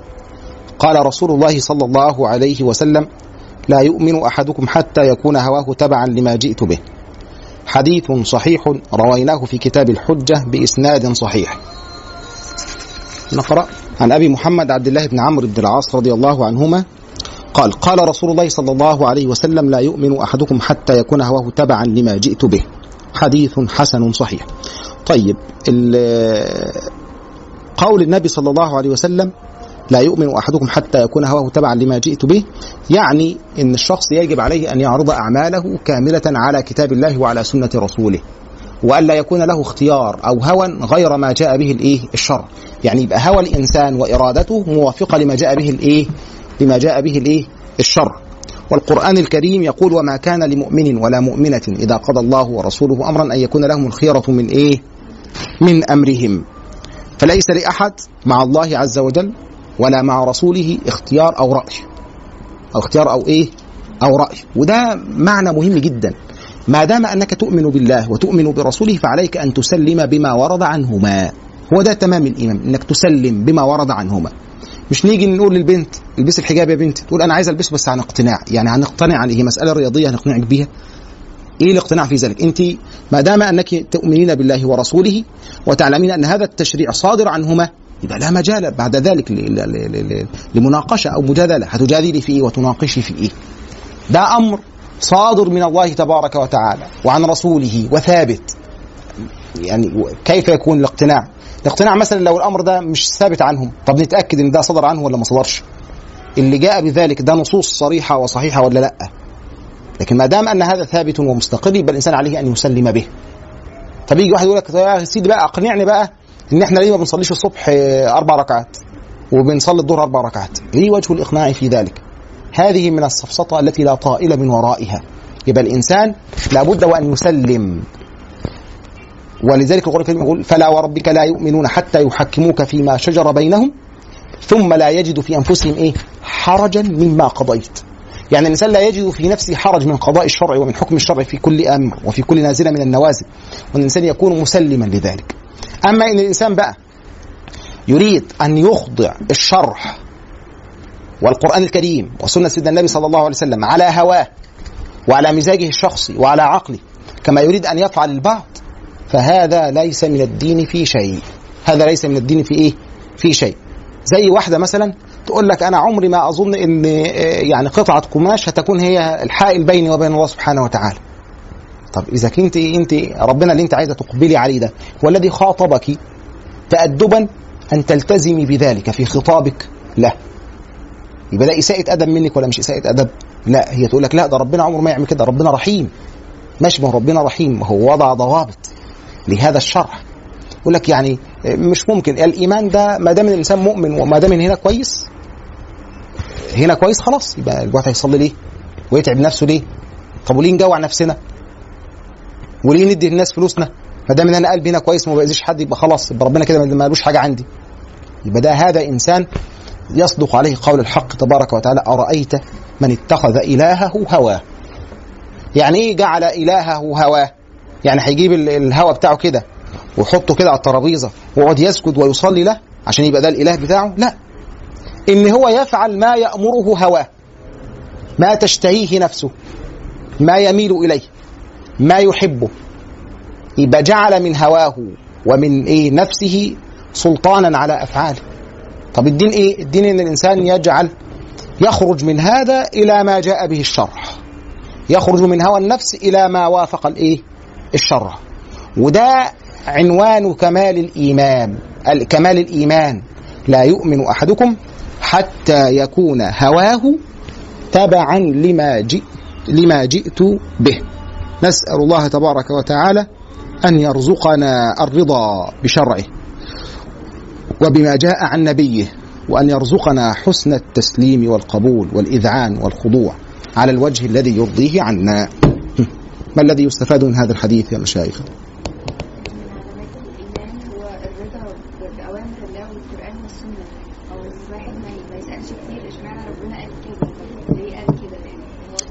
قال رسول الله صلى الله عليه وسلم لا يؤمن أحدكم حتى يكون هواه تبعا لما جئت به. حديث صحيح رويناه في كتاب الحجة بإسناد صحيح. نقرأ. عن أبي محمد عبد الله بن عمرو بن العاص رضي الله عنهما قال قال رسول الله صلى الله عليه وسلم لا يؤمن أحدكم حتى يكون هواه تبعا لما جئت به. حديث حسن صحيح. طيب قول النبي صلى الله عليه وسلم لا يؤمن أحدكم حتى يكون هواه تبعا لما جئت به. يعني إن الشخص يجب عليه أن يعرض أعماله كاملة على كتاب الله وعلى سنة رسوله والا يكون له اختيار أو هوى غير ما جاء به الإيه؟ الشرع. يعني يبقى هوى الإنسان وإرادته موافقة لما جاء به الإيه؟ لما جاء به الايه الشرع والقرآن الكريم يقول وما كان لمؤمن ولا مؤمنة إذا قضى الله ورسوله أمرا أن يكون لهم الخيرة من إيه؟ من أمرهم. فليس لأحد مع الله عز وجل ولا مع رسوله اختيار أو رأي. أو اختيار أو إيه؟ أو رأي. وده معنى مهم جدا. ما دام أنك تؤمن بالله وتؤمن برسوله فعليك أن تسلم بما ورد عنهما. هو ده تمام الإيمان أنك تسلم بما ورد عنهما. مش نيجي نقول للبنت البسي الحجاب يا بنتي. تقول أنا عايز البسه بس عن اقتناع يعني هنقتنع عن هي مسألة رياضية هنقنعك بيها. إيه الاقتناع في ذلك؟ أنت ما دام أنك تؤمنين بالله ورسوله وتعلمين أن هذا التشريع صادر عنهما يبقى لا مجال بعد ذلك لمناقشة أو مجادلة. هتجادلي في إيه وتناقشي في إيه؟ ده أمر صادر من الله تبارك وتعالى وعن رسوله وثابت. يعني كيف يكون الاقتناع؟ الاقتناع مثلا لو الأمر ده مش ثابت عنهم طب نتأكد إن ده صدر عنه ولا ما صدرش؟ اللي جاء بذلك ده نصوص صريحة وصحيحة ولا لأ؟ لكن ما دام أن هذا ثابت ومستقر يبقى الإنسان عليه أن يسلم به. طب يجي واحد يقول لك يا سيدي بقى أقنعني بقى إن إحنا ليه ما بنصليش الصبح أربع ركعات وبنصلي الظهر أربع ركعات؟ إيه وجه الإقناع في ذلك؟ هذه من السفسطه التي لا طائل من ورائها. يبقى الإنسان لابد وأن يسلم. ولذلك القرآن الكريم يقول فلا وربك لا يؤمنون حتى يحكموك فيما شجر بينهم ثم لا يجدوا في أنفسهم إيه؟ حرجا مما قضيت. يعني الإنسان لا يجد في نفسه حرج من قضاء الشرع ومن حكم الشرع في كل أمر وفي كل نازلة من النوازل والإنسان يكون مسلما لذلك. أما إن الإنسان بقى يريد أن يخضع الشرح والقرآن الكريم وسنة سيدنا النبي صلى الله عليه وسلم على هواه وعلى مزاجه الشخصي وعلى عقله كما يريد أن يفعل البعض فهذا ليس من الدين في شيء. هذا ليس من الدين في إيه؟ في شيء. زي واحدة مثلا تقول لك أنا عمري ما أظن إن يعني قطعة قماش هتكون هي الحائل بيني وبين الله سبحانه وتعالى. طب إذا كنت أنت ربنا اللي أنت عايزة تقبلي عليه ده هو الذي خاطبك تأدبا أن تلتزمي بذلك في خطابك له. يبقى ده إساءة أدب منك ولا مش إساءة أدب؟ لا هي تقول لك لا ده ربنا عمره ما يعمل كده ربنا رحيم. ماشي ما هو ربنا رحيم هو وضع ضوابط. لهذا الشرع يقول لك يعني مش ممكن الإيمان ده ما دام الإنسان مؤمن وما دام هنا كويس هنا كويس خلاص يبقى الواحد هيصلي ليه؟ ويتعب نفسه ليه؟ طب وليه نجوع نفسنا؟ وليه ندي للناس فلوسنا؟ ما دام أنا قلبي هنا كويس وما بأذيش حد يبقى خلاص يبقى ربنا كده ما لوش حاجة عندي. يبقى ده هذا إنسان يصدق عليه قول الحق تبارك وتعالى أرأيت من اتخذ إلهه هواه. يعني إيه جعل إلهه هواه؟ يعني هيجيب ال- الهوى بتاعه كده ويحطه كده على الترابيزة ويقعد يسجد ويصلي له عشان يبقى ده الإله بتاعه؟ لا. إن هو يفعل ما يأمره هواه. ما تشتهيه نفسه. ما يميل إليه. ما يحبه. يبقى جعل من هواه ومن إيه نفسه سلطانا على أفعاله. طب الدين إيه؟ الدين إن الإنسان يجعل يخرج من هذا إلى ما جاء به الشرع. يخرج من هوى النفس إلى ما وافق الإيه؟ الشرع. وده عنوان كمال الإيمان، ال- كمال الإيمان. لا يؤمن أحدكم حتى يكون هواه تبعا لما جئت لما جئت به. نسأل الله تبارك وتعالى أن يرزقنا الرضا بشرعه وبما جاء عن نبيه وأن يرزقنا حسن التسليم والقبول والإذعان والخضوع على الوجه الذي يرضيه عنا. ما الذي يستفاد من هذا الحديث يا مشايخ؟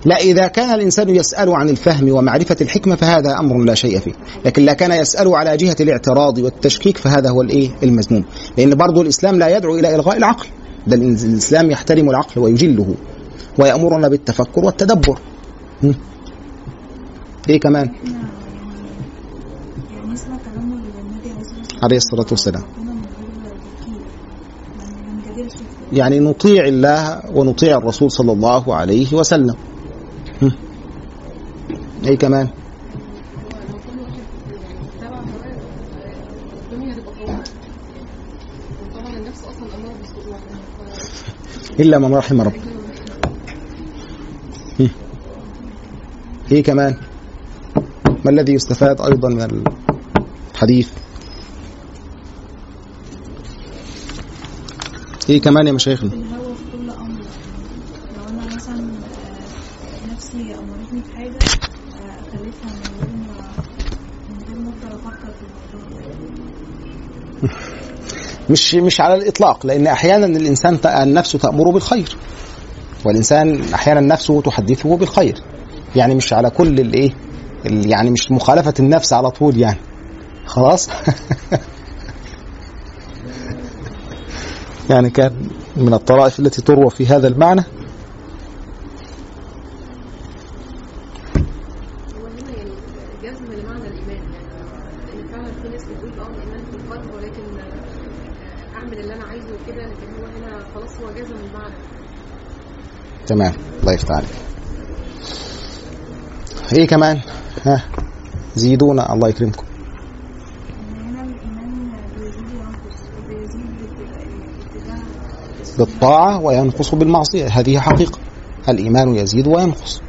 لا إذا كان الإنسان يسأل عن الفهم ومعرفة الحكمة فهذا أمر لا شيء فيه. لكن لا كان يسأل على جهة الاعتراض والتشكيك فهذا هو الإيه؟ المذموم. لأن برضو الإسلام لا يدعو إلى إلغاء العقل. ده الإسلام يحترم العقل ويجله ويأمرنا بالتفكر والتدبر. إيه كمان؟ عليه الصلاة والسلام. يعني نطيع الله ونطيع الرسول صلى الله عليه وسلم. إيه كمان؟ إلا من رحم ربه. إيه كمان؟ ما الذي يستفاد أيضا من الحديث؟ إيه كمان يا مشايخنا؟ الهوى في كل أمر. لو أنا مثلا آه، نفسي أمرتني في حاجة آه، أخليتها من غير ما من غير ما أفضل أفكر في الموضوع. *laughs* مش مش على الإطلاق لأن أحيانا الإنسان النفس تأمره بالخير. والإنسان أحيانا نفسه تحدثه بالخير. يعني مش على كل الإيه؟ ال- يعني مش مخالفة النفس على طول يعني. خلاص؟ *laughs* يعني كان من الطرائف التي تروى في هذا المعنى. يعني المعنى. تمام. الله يفتح عليك. إيه كمان؟ ها. زيدونا. الله يكرمكم. بالطاعة وينقص بالمعصية. هذه حقيقة. الإيمان يزيد وينقص.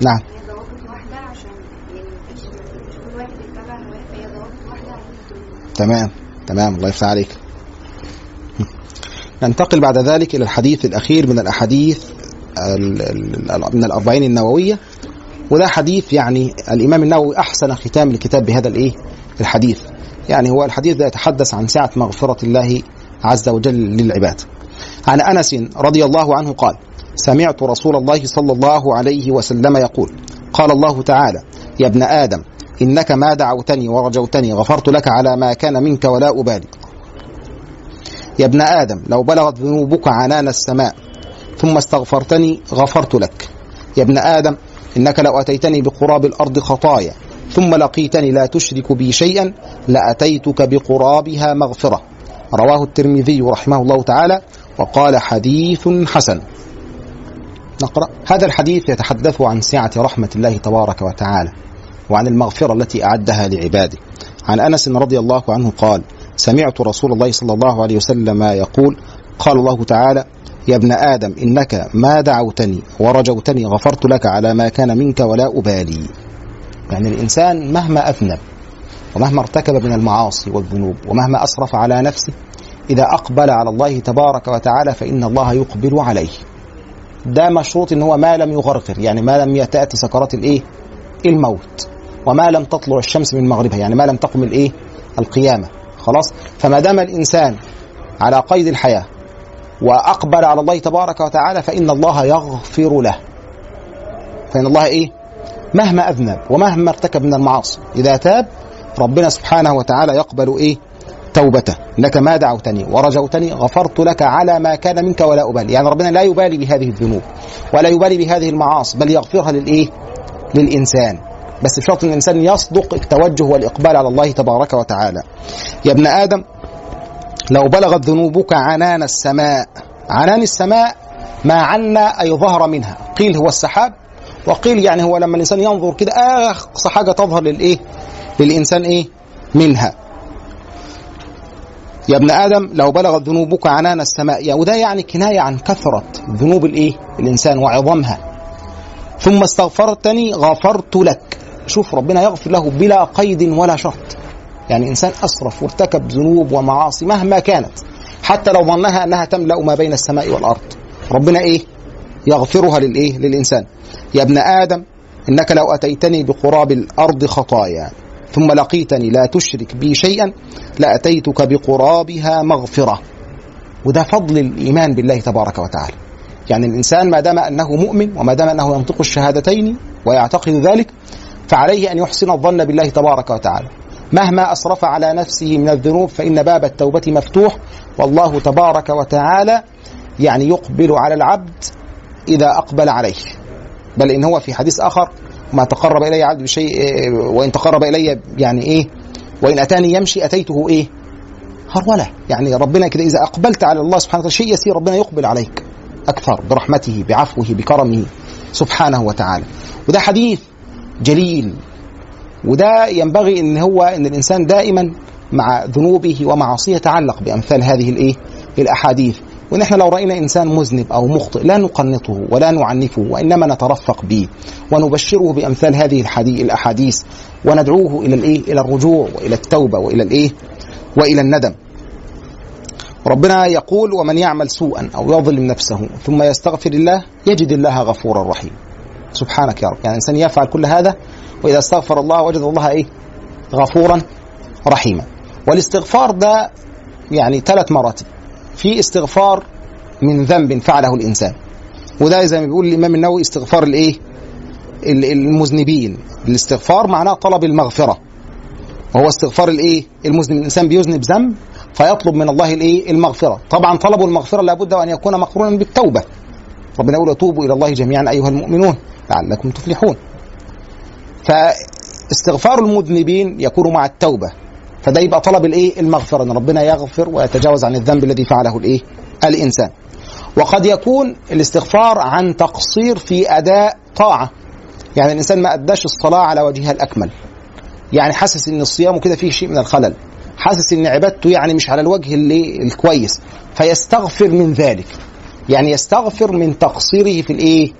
نعم. تمام. تمام. الله يفتح عليك. ننتقل بعد ذلك إلى الحديث الأخير من الأحاديث ال- ال- ال- من الأربعين النووية. وده حديث يعني الإمام النووي أحسن ختام الكتاب بهذا الإيه؟ الحديث. يعني هو الحديث ده يتحدث عن سعة مغفرة الله عز وجل للعباد. عن أنس رضي الله عنه قال سمعت رسول الله صلى الله عليه وسلم يقول قال الله تعالى يا ابن آدم إنك ما دعوتني ورجوتني غفرت لك على ما كان منك ولا أبالي. يا ابن آدم لو بلغت ذنوبك عنان السماء ثم استغفرتني غفرت لك. يا ابن آدم إنك لو أتيتني بقراب الأرض خطايا ثم لقيتني لا تشرك بي شيئا لأتيتك بقرابها مغفرة. رواه الترمذي رحمه الله تعالى وقال حديث حسن. نقرأ. هذا الحديث يتحدث عن سعة رحمة الله تبارك وتعالى وعن المغفرة التي أعدها لعباده. عن أنس رضي الله عنه قال سمعت رسول الله صلى الله عليه وسلم يقول قال الله تعالى يا ابن آدم إنك ما دعوتني ورجوتني غفرت لك على ما كان منك ولا أبالي. يعني الإنسان مهما أذنب ومهما ارتكب من المعاصي والذنوب ومهما أسرف على نفسه إذا أقبل على الله تبارك وتعالى فإن الله يقبل عليه. ده مشروط إن هو ما لم يغرغر يعني ما لم تأتي سكرات الإيه؟ الموت. وما لم تطلع الشمس من مغربها يعني ما لم تقم الإيه؟ القيامة. خلاص؟ فما دام الإنسان على قيد الحياة وأقبل على الله تبارك وتعالى فإن الله يغفر له. فإن الله إيه؟ مهما أذنب ومهما ارتكب من المعاصي إذا تاب ربنا سبحانه وتعالى يقبل إيه؟ توبته. انك ما دعوتني ورجوتني غفرت لك على ما كان منك ولا أبالي. يعني ربنا لا يبالي بهذه الذنوب ولا يبالي بهذه المعاصي بل يغفرها للإيه؟ للإنسان. بس بشرط إن الإنسان يصدق التوجه والإقبال على الله تبارك وتعالى. يا ابن آدم لو بلغت ذنوبك عنان السماء عنان السماء ما عنا أي ظهر منها. قيل هو السحاب وقيل يعني هو لما الإنسان ينظر كده اقصى حاجة تظهر للإيه؟ للإنسان إيه؟ منها. يا ابن آدم لو بلغت ذنوبك عنان السماء يا وده يعني كناية عن كثرة ذنوب الإيه؟ الإنسان وعظمها. ثم استغفرتني غفرت لك. شوف ربنا يغفر له بلا قيد ولا شرط. يعني إنسان أسرف وارتكب ذنوب ومعاصي مهما كانت حتى لو ظنها أنها تملأ ما بين السماء والأرض. ربنا إيه؟ يغفرها للإيه؟ للإنسان. يا ابن آدم إنك لو أتيتني بقراب الأرض خطايا ثم لقيتني لا تشرك بي شيئا لأتيتك بقرابها مغفرة. وده فضل الإيمان بالله تبارك وتعالى. يعني الإنسان ما دام أنه مؤمن وما دام أنه ينطق الشهادتين ويعتقد ذلك فعليه أن يحسن الظن بالله تبارك وتعالى. مهما أسرف على نفسه من الذنوب فإن باب التوبة مفتوح. والله تبارك وتعالى يعني يقبل على العبد إذا أقبل عليه. بل إن هو في حديث آخر ما تقرب إلي عبد بشيء وإن تقرب إلي يعني إيه؟ وإن أتاني يمشي أتيته إيه؟ هرولة. يعني ربنا كده إذا أقبلت على الله سبحانه وتعالى شيء يسير ربنا يقبل عليك أكثر برحمته بعفوه بكرمه سبحانه وتعالى. وده حديث جليل. وده ينبغي إن هو إن الإنسان دائما مع ذنوبه ومعاصيه يتعلق بأمثال هذه الإيه؟ الأحاديث. وان إحنا لو رأينا إنسان مذنب أو مخطئ لا نقنطه ولا نعنفه وإنما نترفق به ونبشره بأمثال هذه الأحاديث وندعوه إلى الإيه؟ إلى الرجوع وإلى التوبة وإلى الإيه؟ وإلى الندم. ربنا يقول ومن يعمل سوءا أو يظلم نفسه ثم يستغفر الله يجد الله غفورا رحيما سبحانك يا رب. يعني الإنسان يفعل كل هذا وإذا استغفر الله وجد الله إيه؟ غفورا رحيما. والاستغفار ده يعني ثلاث مراتب. في استغفار من ذنب فعله الإنسان. وده زي ما بيقول الإمام النووي استغفار الإيه؟ المذنبين. الاستغفار معناه طلب المغفرة. وهو استغفار الإيه؟ المذنب. الإنسان بيذنب ذنب فيطلب من الله الإيه؟ المغفرة. طبعا طلب المغفرة لابد أن يكون مقرونا بالتوبة. ربنا يقول توبوا إلى الله جميعا أيها المؤمنون لعلكم تفلحون. فاستغفار المذنبين يكون مع التوبة. فده يبقى طلب الإيه؟ المغفرة إن ربنا يغفر ويتجاوز عن الذنب الذي فعله الإيه؟ الإنسان. وقد يكون الاستغفار عن تقصير في أداء طاعة. يعني الإنسان ما أداش الصلاة على وجهها الأكمل. يعني حاسس إن الصيام كده فيه شيء من الخلل. حاسس إن عبادته يعني مش على الوجه اللي الكويس. فيستغفر من ذلك. يعني يستغفر من تقصيره في الإيه؟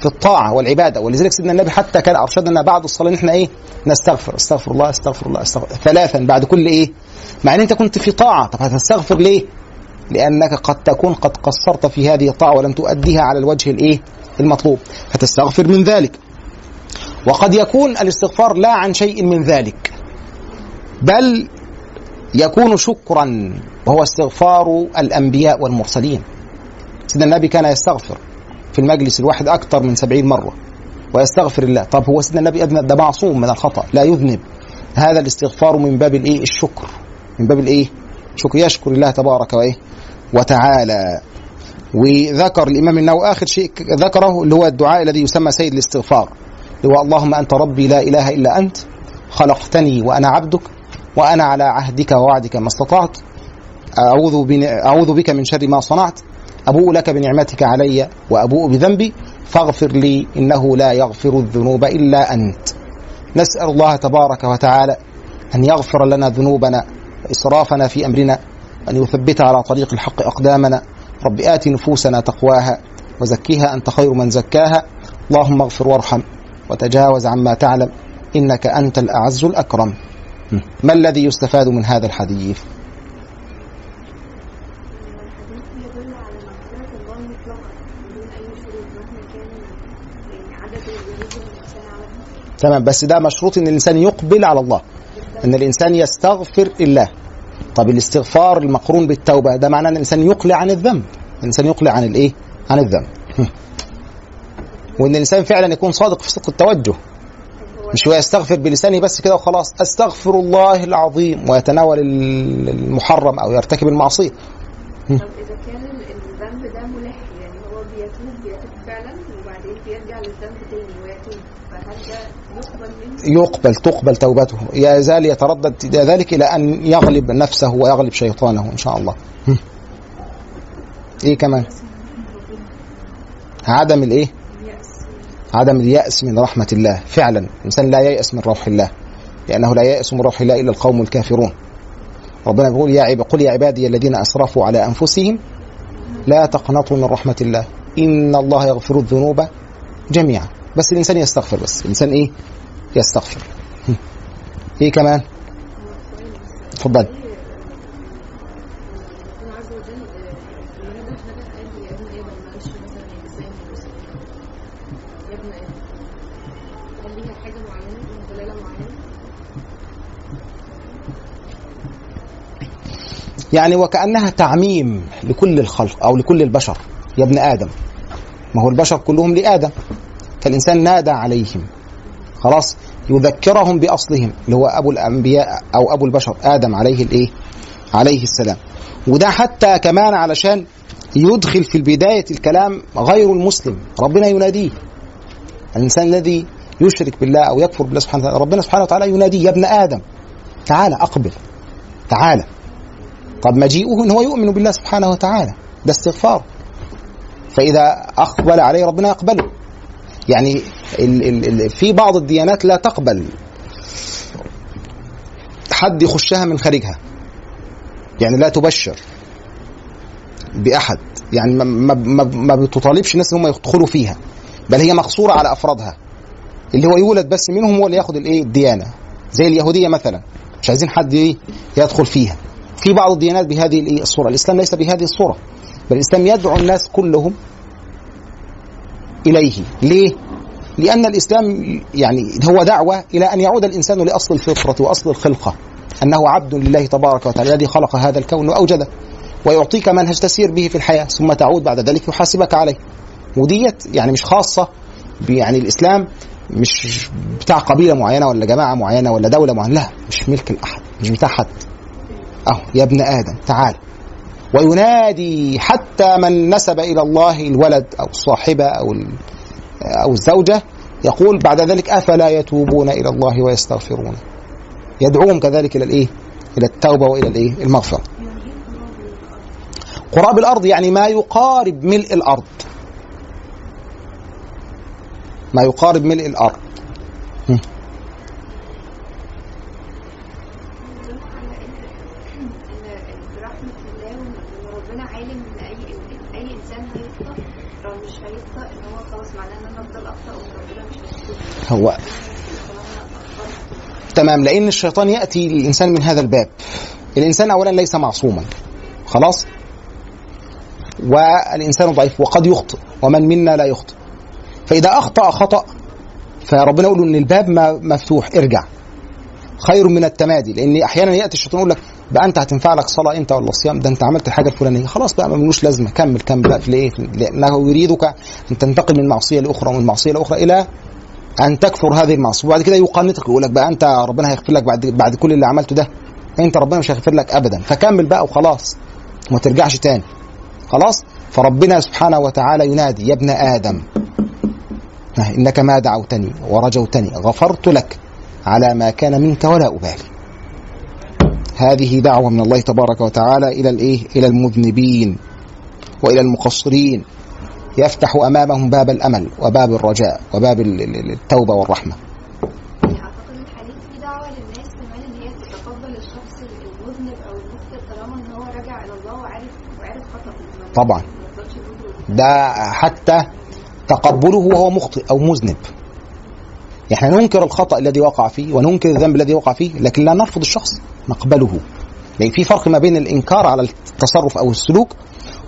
في الطاعة والعبادة. ولذلك سيدنا النبي حتى كان أرشدنا بعد الصلاة إن إحنا إيه؟ نستغفر. استغفر الله استغفر الله استغفر ثلاثا بعد كل إيه؟ مع إن أنت كنت في طاعة. طب هتستغفر ليه؟ لأنك قد تكون قد قصرت في هذه الطاعة ولم تؤديها على الوجه الإيه؟ المطلوب. فتستغفر من ذلك. وقد يكون الاستغفار لا عن شيء من ذلك. بل يكون شكرا. وهو استغفار الأنبياء والمرسلين. سيدنا النبي كان يستغفر في المجلس الواحد أكثر من سبعين مرة ويستغفر الله. طب هو سيدنا النبي أذنب؟ ده معصوم من الخطأ لا يذنب. هذا الاستغفار من باب الإيه؟ الشكر. من باب الإيه؟ شكر. يشكر الله تبارك وإيه؟ وتعالى. وذكر الإمام النووي آخر شيء ذكره اللي هو الدعاء الذي يسمى سيد الاستغفار. اللي هو اللهم أنت ربي لا إله إلا أنت خلقتني وأنا عبدك وأنا على عهدك ووعدك ما استطعت. أعوذ. أعوذ بك من شر ما صنعت. أبوء لك بنعمتك علي وأبوء بذنبي فاغفر لي إنه لا يغفر الذنوب إلا أنت. نسأل الله تبارك وتعالى أن يغفر لنا ذنوبنا وإسرافنا في أمرنا أن يثبت على طريق الحق أقدامنا. رب آت نفوسنا تقواها وزكيها أنت خير من زكاها. اللهم اغفر وارحم وتجاوز عما تعلم إنك أنت الأعز الأكرم. ما الذي يستفاد من هذا الحديث الحديث يدل على مغفرة الله مطلقا بدون أي شروط مهما كان يعني عدد الذنوب اللي الإنسان عملها تمام. بس ده مشروط إن الإنسان يقبل على الله إن الإنسان يستغفر الله. طب الاستغفار المقرون بالتوبة ده معناه إن الإنسان يقلع عن الذنب. الإنسان يقلع عن الإيه؟ عن الذنب. وإن الإنسان فعلا يكون صادق في صدق التوجه. مش هو يستغفر بلسانه بس كده وخلاص. أستغفر الله العظيم ويتناول ال- المحرم أو يرتكب المعصية. طب إذا كان الذنب ده ملح يعني هو بيتوب بيتوب فعلا وبعدين بيرجع للذنب تاني ويتوب فهل ده يقبل تقبل توبته. يزال يتردد إلى ذلك إلى أن يغلب نفسه ويغلب شيطانه إن شاء الله. إيه كمان؟ عدم الإيه؟ عدم اليأس من رحمة الله. فعلا الإنسان لا ييأس من روح الله لأنه لا ييأس من روح الله إلا القوم الكافرون. ربنا بيقول يا عب قل يا عبادي الذين أسرفوا على أنفسهم لا تقنطوا من رحمة الله. إن الله يغفر الذنوب جميعا. بس الإنسان يستغفر بس. الإنسان إيه؟ يستغفر. إيه كمان؟ معينه؟ يعني وكأنها تعميم لكل الخلق أو لكل البشر. يا ابن آدم. ما هو البشر كلهم لآدم. فالإنسان نادى عليهم. خلاص يذكرهم بأصلهم اللي هو أبو الأنبياء أو أبو البشر آدم عليه الإيه؟ عليه السلام. وده حتى كمان علشان يدخل في بداية الكلام غير المسلم ربنا يناديه. الإنسان الذي يشرك بالله أو يكفر بالله سبحانه وتعالى ربنا سبحانه وتعالى يناديه يا ابن آدم تعال أقبل تعال. طب مجيئه إن هو يؤمن بالله سبحانه وتعالى ده استغفار. فإذا أقبل عليه ربنا يقبله يعني ال ال في بعض الديانات لا تقبل حد يخشها من خارجها. يعني لا تبشر بأحد. يعني ما, ما, ما, بتطالبش الناس إن هم يدخلوا فيها بل هي مقصورة على أفرادها. اللي هو يولد بس منهم هو اللي ياخد الإيه؟ الديانة. زي اليهودية مثلا. مش عايزين حد إيه؟ يدخل فيها. في بعض الديانات بهذه الإيه؟ الصورة. الإسلام ليس بهذه الصورة بل الإسلام يدعو الناس كلهم إليه. ليه؟ لأن الإسلام يعني هو دعوة إلى أن يعود الإنسان لأصل الفطرة وأصل الخلقة. أنه عبد لله تبارك وتعالى الذي خلق هذا الكون وأوجده. ويعطيك منهج تسير به في الحياة ثم تعود بعد ذلك يحاسبك عليه. وديت يعني مش خاصة يعني الإسلام مش بتاع قبيلة معينة ولا جماعة معينة ولا دولة معينة. لا مش ملك الأحد مش بتاع حد. أهو يا ابن آدم تعال. وينادي حتى من نسب إلى الله الولد أو الصاحبة أو أو الزوجة يقول بعد ذلك أفلا يتوبون إلى الله ويستغفرون يدعوهم كذلك إلى الإيه؟ إلى التوبة وإلى الإيه؟ المغفرة قراب الأرض يعني ما يقارب ملء الأرض ما يقارب ملء الأرض هم. يدل على ان ان برحمه الله وان ربنا عالم ان اي إن اي انسان هيخطا لو مش هيخطا ان هو خلاص معناه ان أنا افضل اخطا وان ربنا مش هيخطا هو. تمام. لأن الشيطان يأتي للإنسان من هذا الباب. الإنسان اولا ليس معصوما. خلاص؟ والإنسان ضعيف. وقد يخطئ. ومن منا لا يخطئ. فإذا أخطأ خطأ. فربنا يقول إن الباب مفتوح. ارجع. خير من التمادي. لأن أحيانا يأتي الشيطان يقول لك بقى انت هتنفع لك صلاة. أنت ولا صيام. ده أنت عملت الحاجة الفلانية. خلاص بقى ملوش لازمة. كمل كمل بقى. في الايه لأنه يريدك أن تنتقل من معصية لأخرى ومن معصية لأخرى إلى أن تكفر هذه المعصية. وبعد كده يقنطك يقول لك بقى أنت ربنا هيغفر لك بعد بعد كل اللي عملته ده. أنت ربنا مش هيغفر لك ابدا. فكمل بقى وخلاص وما ترجعش تاني. خلاص؟ فربنا سبحانه وتعالى ينادي يا ابن آدم إنك ما دعوتني ورجوتني غفرت لك على ما كان منك ولا أبالي. هذه دعوة من الله تبارك وتعالى إلى الإيه؟ إلى المذنبين وإلى المقصرين. يفتح أمامهم باب الأمل وباب الرجاء وباب ال- ال- التوبة والرحمة. أو طبعا. يقول ده حتى تقبله وهو مخطئ أو مذنب. إحنا ننكر الخطأ الذي وقع فيه وننكر الذنب الذي وقع فيه لكن لا نرفض الشخص نقبله لأن في فرق ما بين الإنكار على التصرف أو السلوك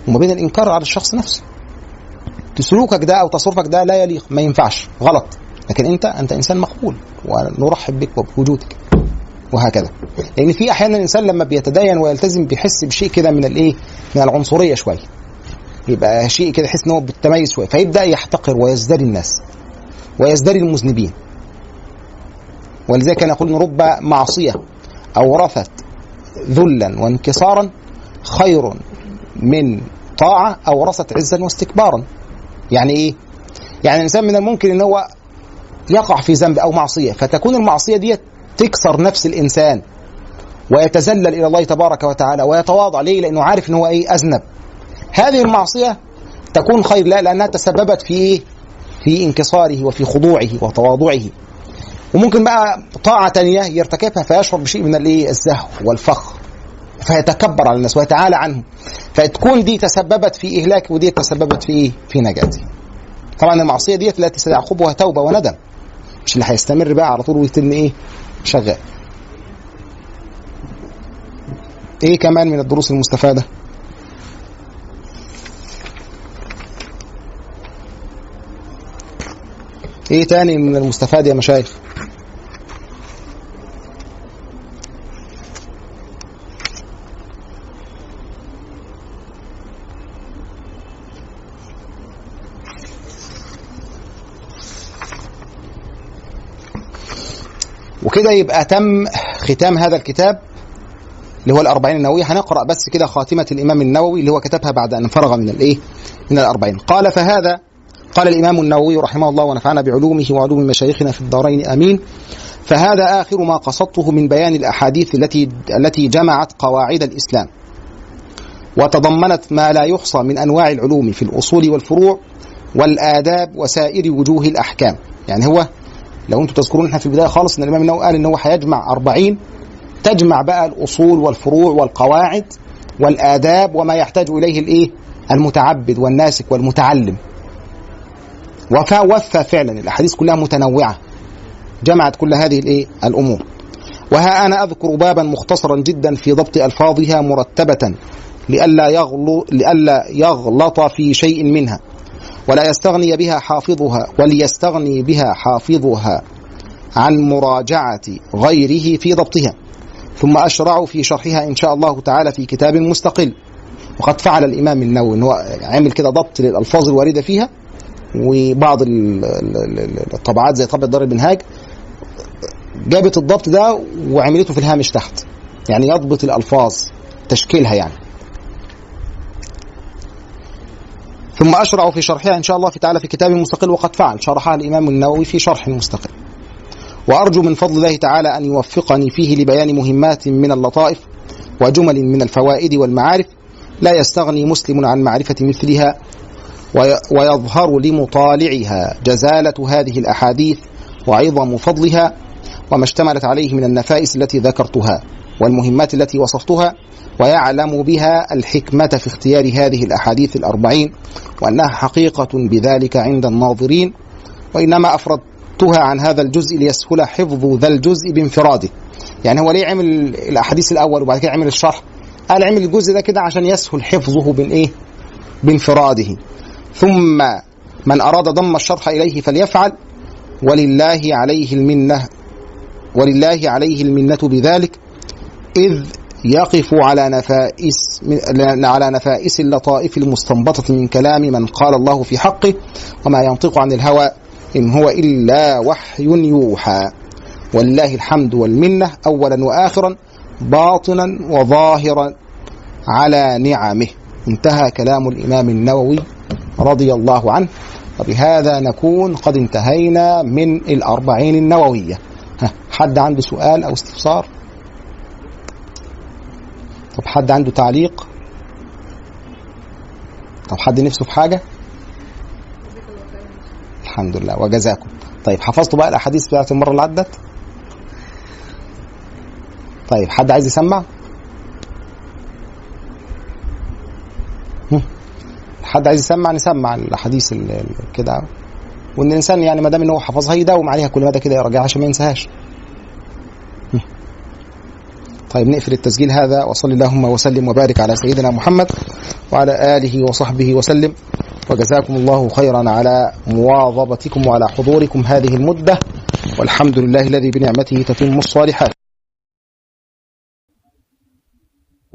وما بين الإنكار على الشخص نفسه. سلوكك ده أو تصرفك ده لا يليق ما ينفعش غلط. لكن أنت أنت إنسان مقبول ونرحب بك وبوجودك وهكذا. لأن في أحيانا الإنسان لما بيتدين ويلتزم بيحس بشيء كده من الإيه؟ من العنصرية شوية يبقى شيء كده يحس إن هو بالتميز شوية فيبدأ يحتقر ويزدري الناس ويزدري المذنبين. ولذلك كان يقول إن رب معصية أورثت ذلا وانكسارا خير من طاعة أورثت عزا واستكبارا. يعني إيه؟ يعني الإنسان من الممكن إن هو يقع في ذنب أو معصية فتكون المعصية دي تكسر نفس الإنسان ويتذلل إلى الله تبارك وتعالى ويتواضع ليه؟ لأنه عارف ان هو إيه؟ أذنب. هذه المعصية تكون خير لا لأنها تسببت في إيه؟ في انكساره وفي خضوعه وتواضعه. وممكن بقى طاعة تانية يرتكبها فيشعر بشيء من الإيه؟ الزهو والفخر. فيتكبر على الناس ويتعالى عنهم. فتكون دي تسببت في إهلاك ودي تسببت في إيه؟ في نجاته طبعا المعصية ديت التي سيعقبها توبة وندم. مش اللي هيستمر بقى على طول ويتم إيه؟ شغال. إيه كمان من الدروس المستفادة؟ إيه تاني من المستفاد يا مشايخ؟ وكده يبقى تم ختام هذا الكتاب اللي هو الأربعين النووية هنقرأ بس كده خاتمة الإمام النووي اللي هو كتبها بعد أن فرغ من الإيه؟ من الأربعين. قال فهذا قال الإمام النووي رحمه الله ونفعنا بعلومه وعلوم مشايخنا في الدارين آمين. فهذا آخر ما قصدته من بيان الأحاديث التي التي جمعت قواعد الإسلام. وتضمنت ما لا يحصى من أنواع العلوم في الأصول والفروع والآداب وسائر وجوه الأحكام. يعني هو لو أنتم تذكرون إحنا في البداية خالص إن الإمام النووي قال إن هو هيجمع أربعين تجمع بقى الأصول والفروع والقواعد والآداب وما يحتاج إليه الإيه؟ المتعبد والناسك والمتعلم. وفى وفى فعلا الأحاديث كلها متنوعة جمعت كل هذه الإيه؟ الأمور. وها أنا أذكر بابا مختصرا جدا في ضبط ألفاظها مرتبة لئلا يغلو لئلا يغلط في شيء منها. ولا يستغني بها حافظها وليستغني بها حافظها عن مراجعة غيره في ضبطها. ثم أشرع في شرحها إن شاء الله تعالى في كتاب مستقل. وقد فعل الإمام النووي هو عمل كده ضبط للألفاظ الواردة فيها وبعض ال- ال- ال- الطبعات زي طبعة دار المنهاج جابت الضبط ده وعملته في الهامش تحت. يعني يضبط الألفاظ تشكيلها يعني. ثم أشرع في شرحها إن شاء الله في تعالى في كتاب مستقل وقد فعل. شرحها الإمام النووي في شرح مستقل. وأرجو من فضل الله تعالى أن يوفقني فيه لبيان مهمات من اللطائف وجمل من الفوائد والمعارف. لا يستغني مسلم عن معرفة مثلها وي- ويظهر لمطالعها جزالة هذه الأحاديث وعظم فضلها وما اشتملت عليه من النفائس التي ذكرتها والمهمات التي وصفتها. ويعلم بها الحكمة في اختيار هذه الأحاديث الأربعين وأنها حقيقة بذلك عند الناظرين وإنما أفردتها عن هذا الجزء ليسهل حفظ ذا الجزء بانفراده. يعني هو ليه عمل الأحاديث الأول وبعد كده عمل الشرح؟ قال عمل الجزء ده كده عشان يسهل حفظه بين إيه؟ بانفراده. ثم من أراد ضم الشرح إليه فليفعل ولله عليه المنة ولله عليه المنة بذلك إذ يقف على نفائس على نفائس اللطائف المستنبطة من كلام من قال الله في حقه وما ينطق عن الهوى إن هو إلا وحي يوحى. ولله الحمد والمنة أولا وآخرا باطنا وظاهرا على نعمه. انتهى كلام الإمام النووي رضي الله عنه. وبهذا نكون قد انتهينا من الأربعين النووية. حد عنده سؤال أو استفسار؟ طب حد عنده تعليق؟ طب حد نفسه في حاجة؟ الحمد لله وجزاكم. طيب حفظتوا بقى الأحاديث بتاعت المرة اللي عدت؟ طيب حد عايز يسمع. حد عايز يسمع؟ نسمع الأحاديث ال- ال- كده. وان الانسان يعني ما دام إن هو حفظها يداوم عليها كل مدى كده يراجعها عشان ما ينساهاش. طيب نقفل التسجيل هذا وصل اللهم وسلم وبارك على سيدنا محمد وعلى آله وصحبه وسلم. وجزاكم الله خيرا على مواظبتكم وعلى حضوركم هذه المدة. والحمد لله الذي بنعمته تتم الصالحات.